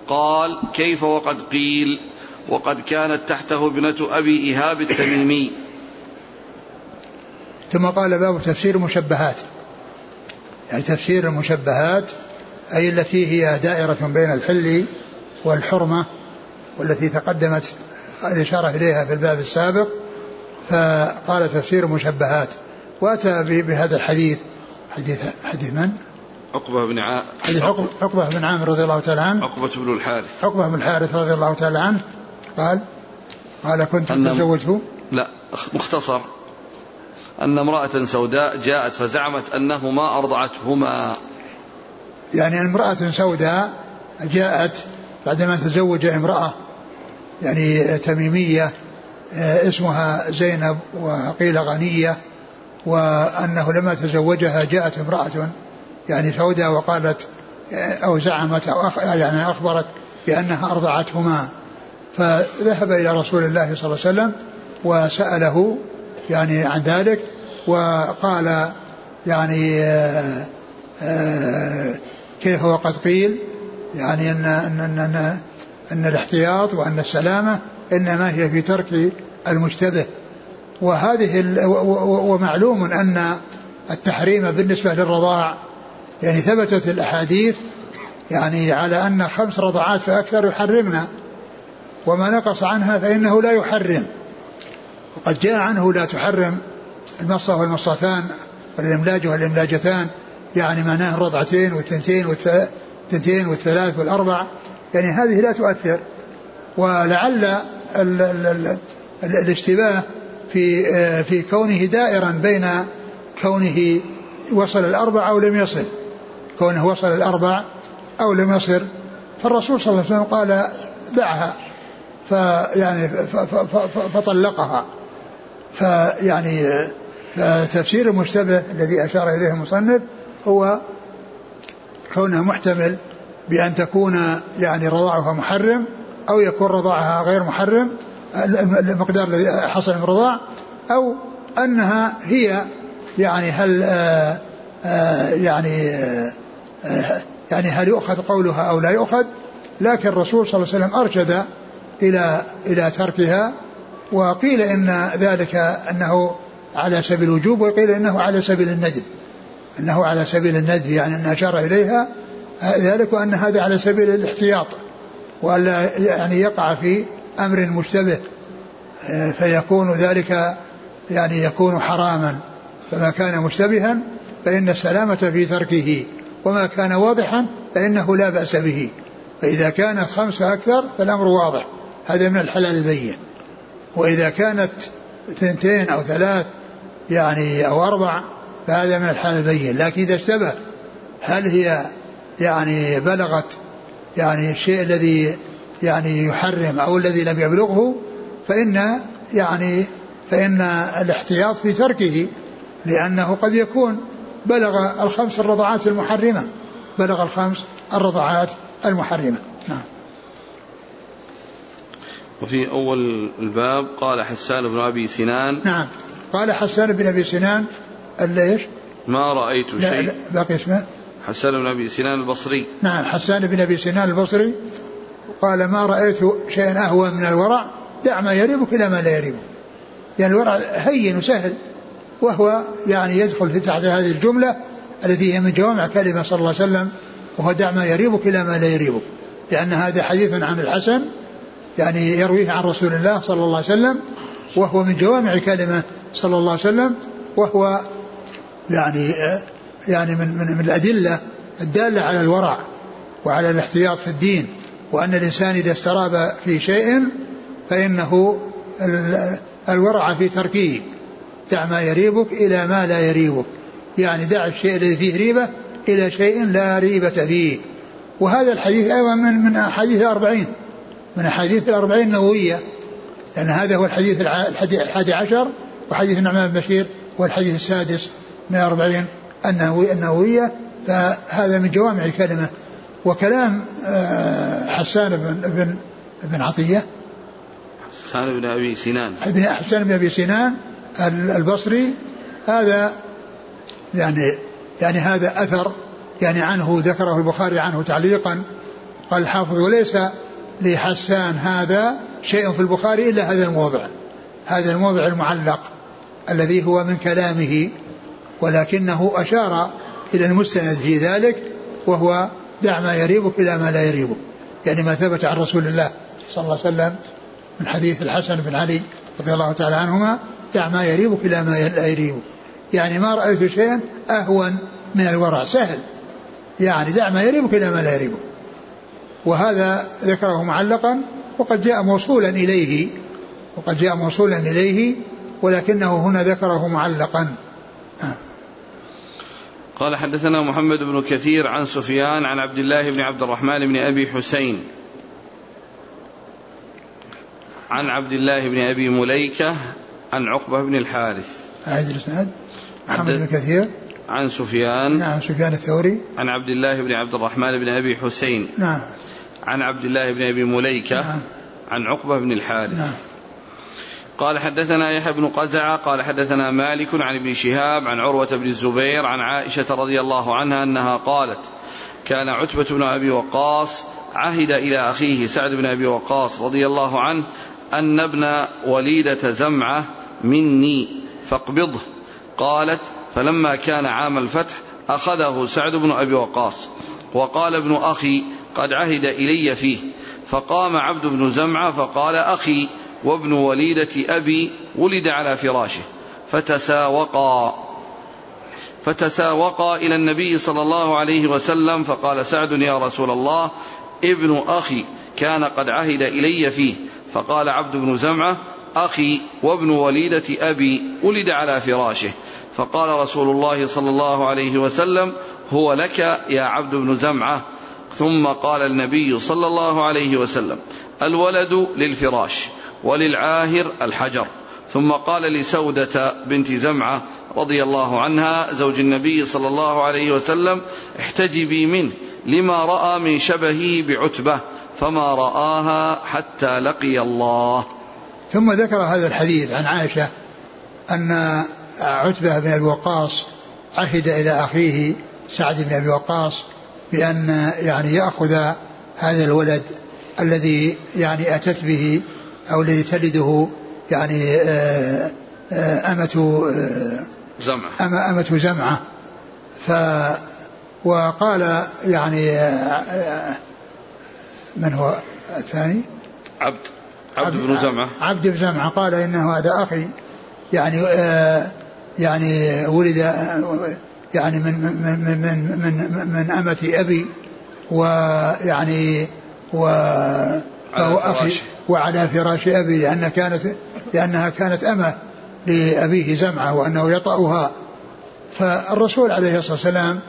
قال كيف وقد قيل؟ وقد كانت تحته ابنة أبي إيهاب التميمي. ثم قال باب تفسير المشبهات. يعني تفسير المشبهات أي التي هي دائرة بين الحل والحرمة والتي تقدمت الإشارة إليها في الباب السابق فقال تفسير المشبهات. وأتى بهذا الحديث حديث حديث من؟ عقبة بن ع... حديث عقبة بن عامر رضي الله تعالى عنه. عقبة بن الحارث. عقبة بن الحارث رضي الله تعالى عنه. قال قال كنت تزوجه لا مختصر. أن امرأة سوداء جاءت فزعمت أنه ما أرضعتهما. يعني امرأة سوداء جاءت بعدما تزوج امرأة يعني تميمية آه، اسمها زينب وقيل غنية وأنه لما تزوجها جاءت امرأة يعني سوداء وقالت أو زعمت أو يعني أخبرت بأنها أرضعتهما فذهب إلى رسول الله صلى الله عليه وسلم وسأله يعني عن ذلك وقال يعني آه، آه، كيف وقد قيل يعني أن, أن, أن, أن, أن الاحتياط وأن السلامة إنما هي في ترك المشتبه وهذه ومعلوم أن التحريم بالنسبة للرضاع يعني ثبتت الأحاديث يعني على أن خمس رضعات فأكثر يحرمنا وما نقص عنها فإنه لا يحرم. وقد جاء عنه لا تحرم المصة والمصتان والإملاج والإملاجتان يعني معناه الرضعتين والثنتين والثنتين والثلاث والأربع يعني هذه لا تؤثر. ولعل ال ال ال الاشتباه في في كونه دائرا بين كونه وصل الأربع أو لم يصل. كونه وصل الأربع أو لم يصل. فالرسول صلى الله عليه وسلم قال دعها فيعني فطلقها. فيعني فتفسير المشتبه الذي أشار إليه المصنف هو كونه محتمل بأن تكون يعني رضاعها محرم أو يكون رضاعها غير محرم. المقدار الذي حصل من الرضاع أو أنها هي يعني هل آآ آآ يعني آآ يعني هل يؤخذ قولها أو لا يؤخذ لكن الرسول صلى الله عليه وسلم أرشد إلى إلى تركها وقيل إن ذلك أنه على سبيل الوجوب وقيل إنه على سبيل الندب. أنه على سبيل الندب يعني أن أشار إليها ذلك وأن هذا على سبيل الاحتياط وألا يعني يقع في أمر مشتبه فيكون ذلك يعني يكون حراما. فما كان مشتبها فإن السلامة في تركه وما كان واضحا فإنه لا بأس به. فإذا كانت خمسة أكثر فالأمر واضح. هذا من الحلال البين. وإذا كانت اثنتين أو ثلاث يعني أو أربع فهذا من الحلال البين. لكن إذا اشتبه هل هي يعني بلغت يعني الشيء الذي يعني يحرم أو الذي لم يبلغه فإن يعني فإن الاحتياط في تركه لأنه قد يكون بلغ الخمس الرضعات المحرمة بلغ الخمس الرضعات المحرمة. نعم. وفي أول الباب قال حسان بن أبي سنان. نعم. قال حسان بن أبي سنان إيش؟ ما رأيت شيء. لا باقي اسمه. حسان بن أبي سنان البصري. نعم حسان بن أبي سنان البصري. قال ما رأيت شيئا أهون من الورع دع ما يريبك إلى ما لا يريبك يعني الورع هين وسهل وهو يعني يدخل في تحت هذه الجملة التي هي من جوامع كلمة صلى الله عليه وسلم وهو دع ما يريبك إلى ما لا يريبك لأن هذا حديث عن الحسن يعني يرويه عن رسول الله صلى الله عليه وسلم وهو من جوامع كلمة صلى الله عليه وسلم وهو يعني يعني من من, من الأدلة الدالة على الورع وعلى الاحتياط في الدين. وأن الإنسان إذا استراب في شيء فإنه الورع في تركه. دع ما يريبك إلى ما لا يريبك. يعني دع الشيء الذي فيه ريبة إلى شيء لا ريبة فيه. وهذا الحديث أيضا من من أحاديث الأربعين. من أحاديث الأربعين النووية. لأن هذا هو الحديث الحادي عشر وحديث النعمان بن بشير هو الحديث السادس من الأربعين النووية. فهذا من جوامع الكلمة. وكلام آه، حسان بن بن بن عطية. حسان بن أبي سنان. ابن حسان بن أبي سنان البصري. هذا يعني يعني هذا أثر يعني عنه ذكره البخاري عنه تعليقا. قال الحافظ وليس لحسان هذا شيء في البخاري إلا هذا الموضع هذا الموضع المعلق الذي هو من كلامه ولكنه أشار إلى المستند في ذلك وهو دع ما يريبك إلى ما لا يريبك. يعني ما ثبت عن رسول الله صلى الله عليه وسلم من حديث الحسن بن علي رضي الله تعالى عنهما دع ما يريبك إلى ما لا يريبك. يعني ما رأيت شيئا أهون من الورع. سهل. يعني دع ما يريبك إلى ما لا يريبك. وهذا ذكره معلقا وقد جاء موصولا إليه. وقد جاء موصولا إليه ولكنه هنا ذكره معلقا. قال حدثنا محمد بن كثير عن سفيان عن عبد الله بن عبد الرحمن بن أبي حسين عن عبد الله بن أبي مليكة عن عقبة بن الحارث. أعيد الإسناد. محمد بن كثير. عن سفيان. نعم سفيان الثوري. عن عبد الله بن عبد الرحمن بن أبي حسين. نعم. عن عبد الله بن أبي مليكة نعم. عن عقبة بن الحارث. نعم. قال حدثنا يحيى بن قزعة قال حدثنا مالك عن ابن شهاب عن عروة بن الزبير عن عائشة رضي الله عنها أنها قالت كان عتبة بن أبي وقاص عهد إلى أخيه سعد بن أبي وقاص رضي الله عنه أن ابن وليدة زمعة مني فاقبضه. قالت فلما كان عام الفتح أخذه سعد بن أبي وقاص وقال ابن أخي قد عهد إلي فيه. فقام عبد بن زمعة فقال أخي وابن وليدة أبي ولد على فراشه فتساوقا فتساوقا إلى النبي صلى الله عليه وسلم فقال سعد يا رسول الله ابن أخي كان قد عهد إلي فيه. فقال عبد بن زمعة أخي وابن وليدة أبي ولد على فراشه. فقال رسول الله صلى الله عليه وسلم هو لك يا عبد بن زمعة. ثم قال النبي صلى الله عليه وسلم الولد للفراش. وللعاهر الحجر. ثم قال لسودة بنت زمعة رضي الله عنها زوج النبي صلى الله عليه وسلم احتجبي منه لما رأى من شبهه بعتبة فما رآها حتى لقي الله. ثم ذكر هذا الحديث عن عائشة أن عتبة بن أبي وقاص عهد إلى أخيه سعد بن أبي وقاص بأن يعني يأخذ هذا الولد الذي يعني أتت به أو الذي تلده يعني آه، آه، أمة آه، زمعة أمة زمعة. ف وقال يعني من هو الثاني؟ عبد عبد بن زمعة. عبد بن زمعة. قال إنه هذا أخي. يعني يعني ولد يعني من من من من من, من أمة أبي ويعني و فهو أخي وعلى فراش أبي لأن كانت لأنها كانت أمة لأبيه زمعة وأنه يطأها. فالرسول عليه الصلاة والسلام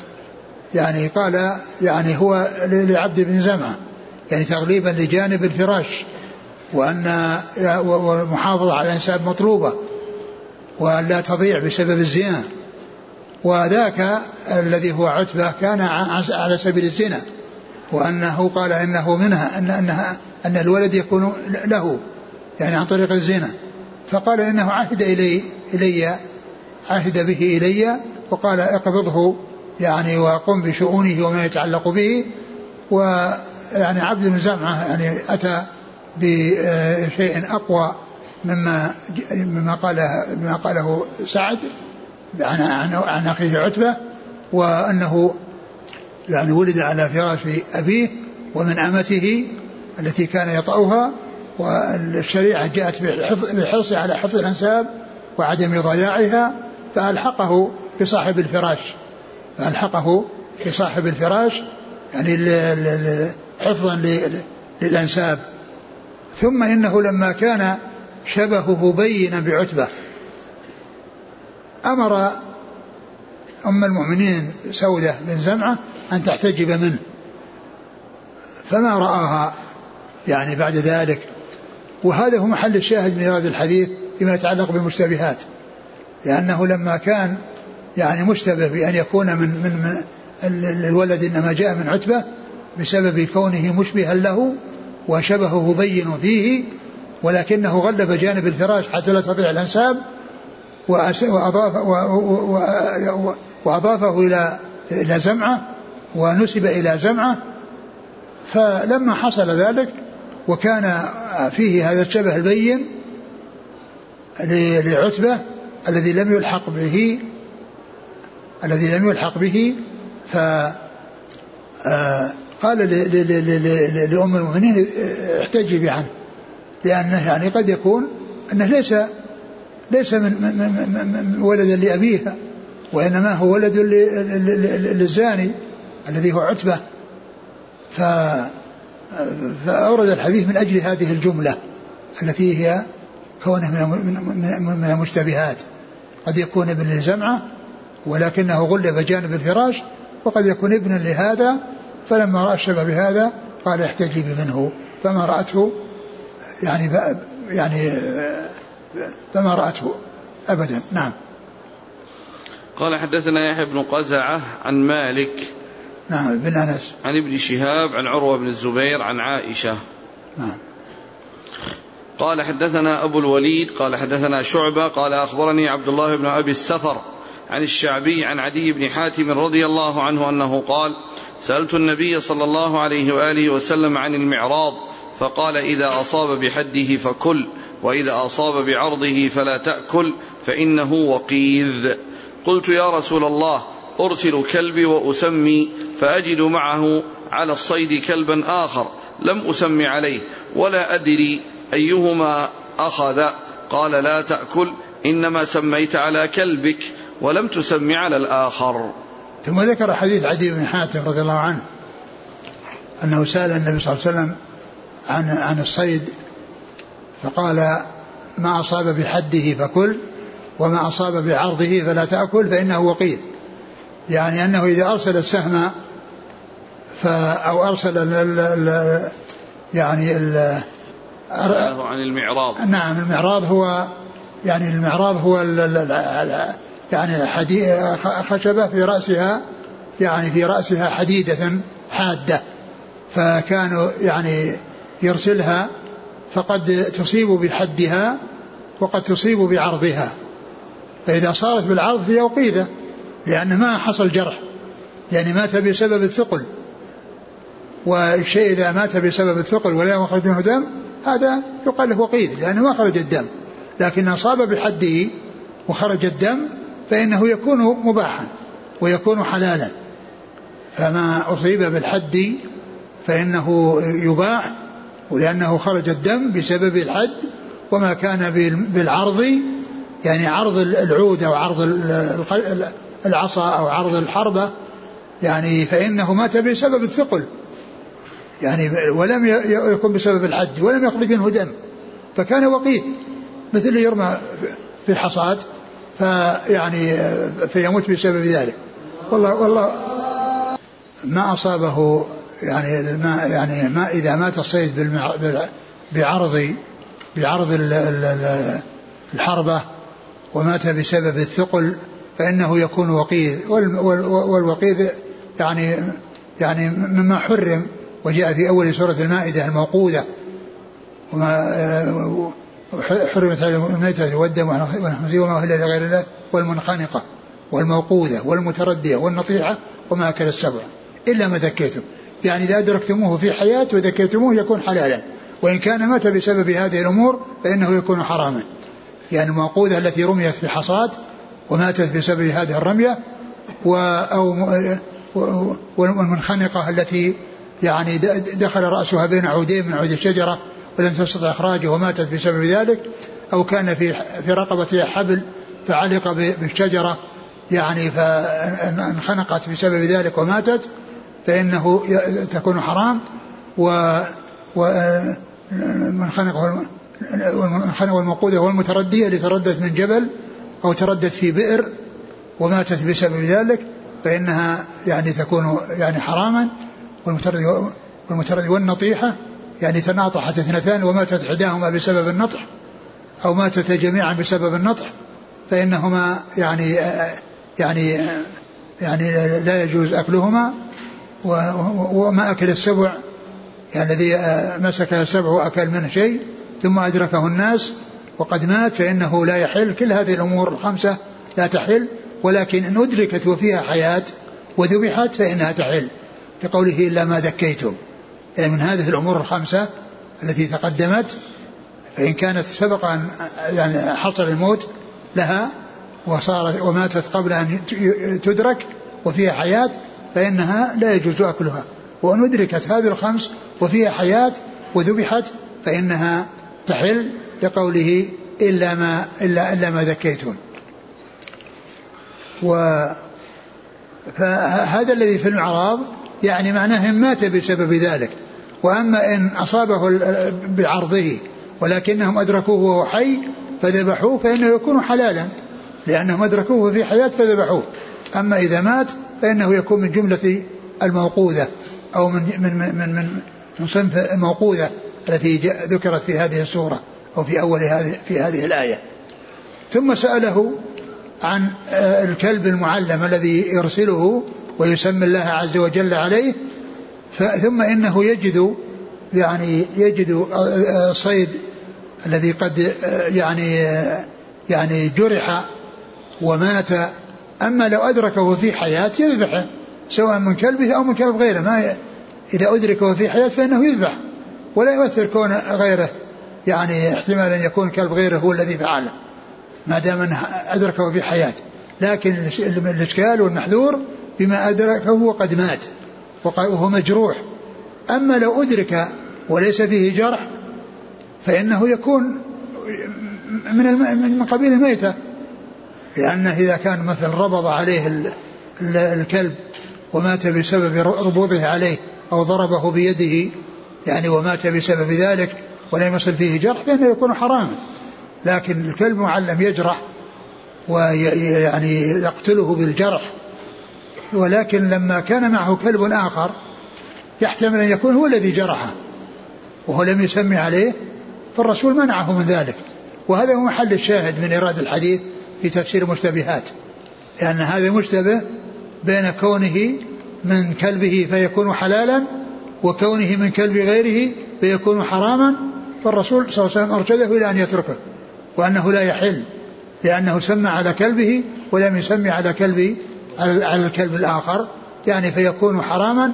يعني قال يعني هو لعبد بن زمعة. يعني تغليبا لجانب الفراش. وأن والمحافظة على الأنساب مطلوبة. وأن لا تضيع بسبب الزنا. وذاك الذي هو عتبة كان على سبيل الزنا. وأنه قال إنه منها أن أنها أن الولد يكون له يعني عن طريق الزنا. فقال إنه عهد إلي إلي عهد به إلي وقال اقبضه يعني وقم بشؤونه وما يتعلق به ويعني عبد بن زمعة يعني أتى بشيء أقوى مما مما قاله مما قاله سعد عن عن عن أخيه عتبة وأنه يعني ولد على فراش أبيه ومن أمته التي كان يطأها والشريعة جاءت بالحرص على حفظ الأنساب وعدم ضياعها فألحقه بصاحب الفراش. فألحقه بصاحب الفراش يعني حفظا للأنساب. ثم إنه لما كان شبهه بينا بعتبة أمر أم المؤمنين سودة بن زمعة أن تحتجب منه. فما رآها يعني بعد ذلك. وهذا هو محل الشاهد من هذا الحديث فيما يتعلق بالمشتبهات. لأنه لما كان يعني مشتبه بأن يكون من من, الولد إنما جاء من عتبة بسبب كونه مشبها له وشبهه بين فيه ولكنه غلب جانب الفراش حتى لا تضيع الأنساب وأضاف وأضافه إلى إلى زمعة ونسب إلى زمعة فلما حصل ذلك وكان فيه هذا الشبه البين لعتبة الذي لم يلحق به الذي لم يلحق به ف آه، قال لأم المؤمنين احتجبي عنه لأنه يعني قد يكون أنه ليس ليس من, من, من, من ولدا لأبيها وإنما هو ولد للزاني. الذي هو عتبة ف فأورد الحديث من أجل هذه الجملة التي هي كونه من من المشتبهات. قد يكون ابن لزمعة ولكنه غلب جانب الفراش وقد يكون ابنا لهذا فلما رأى الشبه بهذا قال احتجبي منه فما رأته يعني يعني فما رأته أبدا. نعم. قال حدثنا يحيى بن قزعة عن مالك نعم بن أنس. عن ابن شهاب عن عروة بن الزبير عن عائشة. نعم. قال حدثنا أبو الوليد قال حدثنا شعبة قال أخبرني عبد الله بن أبي السفر عن الشعبي عن عدي بن حاتم رضي الله عنه أنه قال سألت النبي صلى الله عليه وآله وسلم عن المعراض فقال إذا أصاب بحده فكل وإذا أصاب بعرضه فلا تأكل فإنه وقيذ. قلت يا رسول الله أرسل كلبي وأسمي فأجد معه على الصيد كلبا آخر لم أسمي عليه ولا أدري أيهما أخذ. قال لا تأكل إنما سميت على كلبك ولم تسمي على الآخر. ثم ذكر حديث عدي بن حاتم رضي الله عنه أنه سأل النبي صلى الله عليه وسلم عن عن الصيد فقال ما أصاب بحده فكل وما أصاب بعرضه فلا تأكل فإنه وقيل. يعني أنه إذا أرسل السهم ف أو أرسل ال ال يعني ال عن المعراض. نعم المعراض هو يعني المعراض هو ال ال يعني خشبة في رأسها يعني في رأسها حديدة حادة فكانوا يعني يرسلها فقد تصيب بحدها وقد تصيب بعرضها فإذا صارت بالعرض هي وقيدة. لأن ما حصل جرح يعني مات بسبب الثقل. والشيء إذا مات بسبب الثقل ولا يخرج منه دم هذا يقال له وقيد لأنه ما خرج الدم. لكن أصاب بحده وخرج الدم فإنه يكون مباحا ويكون حلالا. فما أصيب بالحد فإنه يباح ولأنه خرج الدم بسبب الحد. وما كان بالعرض يعني عرض العود أو عرض العصا أو عرض الحربة يعني فإنه مات بسبب الثقل. يعني ولم يكن بسبب الحد ولم يخرج منه دم. فكان وقيت مثل اللي يرمى في حصاد فيعني فيموت بسبب ذلك. والله والله ما أصابه يعني ما يعني ما إذا مات الصيد بعرض بعرض الحربة ومات بسبب الثقل فإنه يكون وقيد والوقيد يعني يعني مما حرم وجاء في أول سورة المائدة الموقودة وما حرمت عليهم الميتة والدم والخنزير وما أهل لغير الله والمنخنقة والموقوذة والمتردية والنطيحة وما أكل السبع. إلا ما ذكيتم. يعني إذا أدركتموه في حياة وذكيتموه يكون حلالا. وإن كان مات بسبب هذه الأمور فإنه يكون حراما. يعني الموقوذة التي رميت في حصاد وماتت بسبب هذه الرمية و أو والمنخنقة التي يعني دخل رأسها بين عودين من عود الشجرة ولم تستطع إخراجه وماتت بسبب ذلك أو كان في في رقبتها حبل فعلق بالشجرة يعني فانخنقت بسبب ذلك وماتت فإنه تكون حرام و والمنخنقة والموقودة والمتردية اللي تردت من جبل أو تردت في بئر وماتت بسبب ذلك فإنها يعني تكون يعني حراما والمتردي والمتردي والنطيحة يعني تناطحت اثنتان وماتت إحداهما بسبب النطح أو ماتتا جميعا بسبب النطح فإنهما يعني يعني يعني لا يجوز أكلهما وما أكل السبع يعني الذي مسك السبع وأكل منه شيء ثم أدركه الناس وقد مات فإنه لا يحل. كل هذه الأمور الخمسة لا تحل ولكن إن أدركت وفيها حياة وذبحت فإنها تحل. لقوله إلا ما ذكيتم. يعني من هذه الأمور الخمسة التي تقدمت فإن كانت سبق أن يعني حصل الموت لها وصارت وماتت قبل أن تدرك وفيها حياة فإنها لا يجوز أكلها. وأن أدركت هذه الخمس وفيها حياة وذبحت فإنها تحل لقوله إلا ما إلا إلا ما ذكيتم. و فهذا الذي في المعراض يعني معناه مات بسبب ذلك. وأما إن أصابه بعرضه ولكنهم أدركوه وهو حي فذبحوه فإنه يكون حلالا لأنهم أدركوه في حياة فذبحوه. أما إذا مات فإنه يكون من جملة الموقوذة أو من من من من, من صنف الموقوذة. التي ذكرت في هذه السورة أو في أول هذه في هذه الآية. ثم سأله عن آه، الكلب المعلم الذي يرسله ويسمي الله عز وجل عليه. ثم إنه يجد يعني يجد آه، آه، صيد الذي قد يعني يعني جرح ومات. أما لو أدركه في حياة يذبحه سواء من كلبه أو من كلب غيره. ما إذا أدركه في حياة فإنه يذبح. ولا يؤثر كون غيره. يعني احتمال أن يكون كلب غيره هو الذي فعله. ما دام أنه أدركه في حياه لكن الإشكال والمحذور بما أدركه وقد مات. وهو مجروح. أما لو أدرك وليس فيه جرح فإنه يكون من من قبيل الميتة. لأنه إذا كان مثلا ربض عليه الكلب ومات بسبب ربوضه عليه أو ضربه بيده يعني ومات بسبب ذلك ولم يصل فيه جرح فانه يكون حراما. لكن الكلب معلم يجرح ويعني يقتله بالجرح. ولكن لما كان معه كلب آخر يحتمل أن يكون هو الذي جرحه. وهو لم يسمي عليه فالرسول منعه من ذلك. وهذا هو محل الشاهد من إيراد الحديث في تفسير المشتبهات لأن هذا مشتبه بين كونه من كلبه فيكون حلالا وكونه من كلب غيره فيكون حراما فالرسول صلى الله عليه وسلم أرشده إلى أن يتركه وأنه لا يحل لأنه سمى على كلبه ولم يسمي على كلب على الكلب الآخر يعني فيكون حراما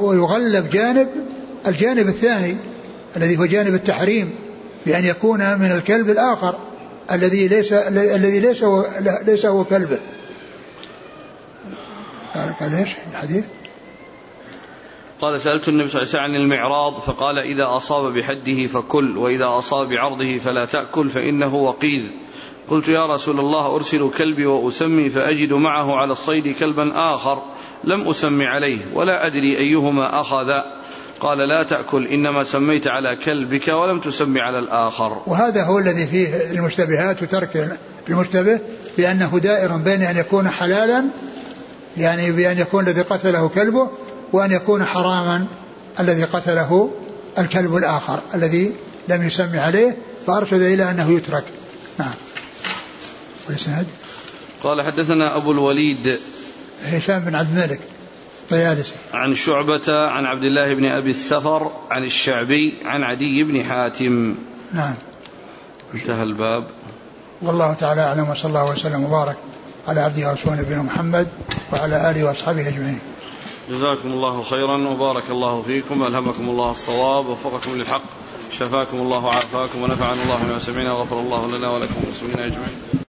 ويغلب جانب الجانب الثاني الذي هو جانب التحريم بأن يكون من الكلب الآخر الذي ليس الذي ليس هو ليس هو كلبه قال إيش الحديث؟ قال سألت النبي صلى الله عليه وسلم عن المعراض فقال إذا أصاب بحده فكل وإذا أصاب بعرضه فلا تأكل فإنه وقيذ. قلت يا رسول الله أرسل كلبي وأسمي فأجد معه على الصيد كلبا آخر لم أسمي عليه ولا أدري أيهما أخذ. قال لا تأكل إنما سميت على كلبك ولم تسمي على الآخر. وهذا هو الذي فيه المشتبهات وترك المشتبه بأنه دائر بين أن يكون حلالا يعني بأن يكون الذي قتله كلبه وأن يكون حراما الذي قتله الكلب الآخر الذي لم يسمي عليه فأرشد إلى أنه يترك. نعم. والإسناد؟ قال حدثنا أبو الوليد. هشام بن عبد الملك طيالسي. عن شعبة عن عبد الله بن أبي السفر عن الشعبي عن عدي بن حاتم. نعم. انتهى الباب. والله تعالى أعلم وصلى الله وسلم وبارك على عبده ورسوله نبينا محمد وعلى آله وأصحابه أجمعين. جزاكم الله خيرا وبارك الله فيكم ألهمكم الله الصواب ووفقكم للحق شفاكم الله وعافاكم ونفعنا الله بما سمعنا وغفر الله لنا ولكم والمسلمين أجمعين.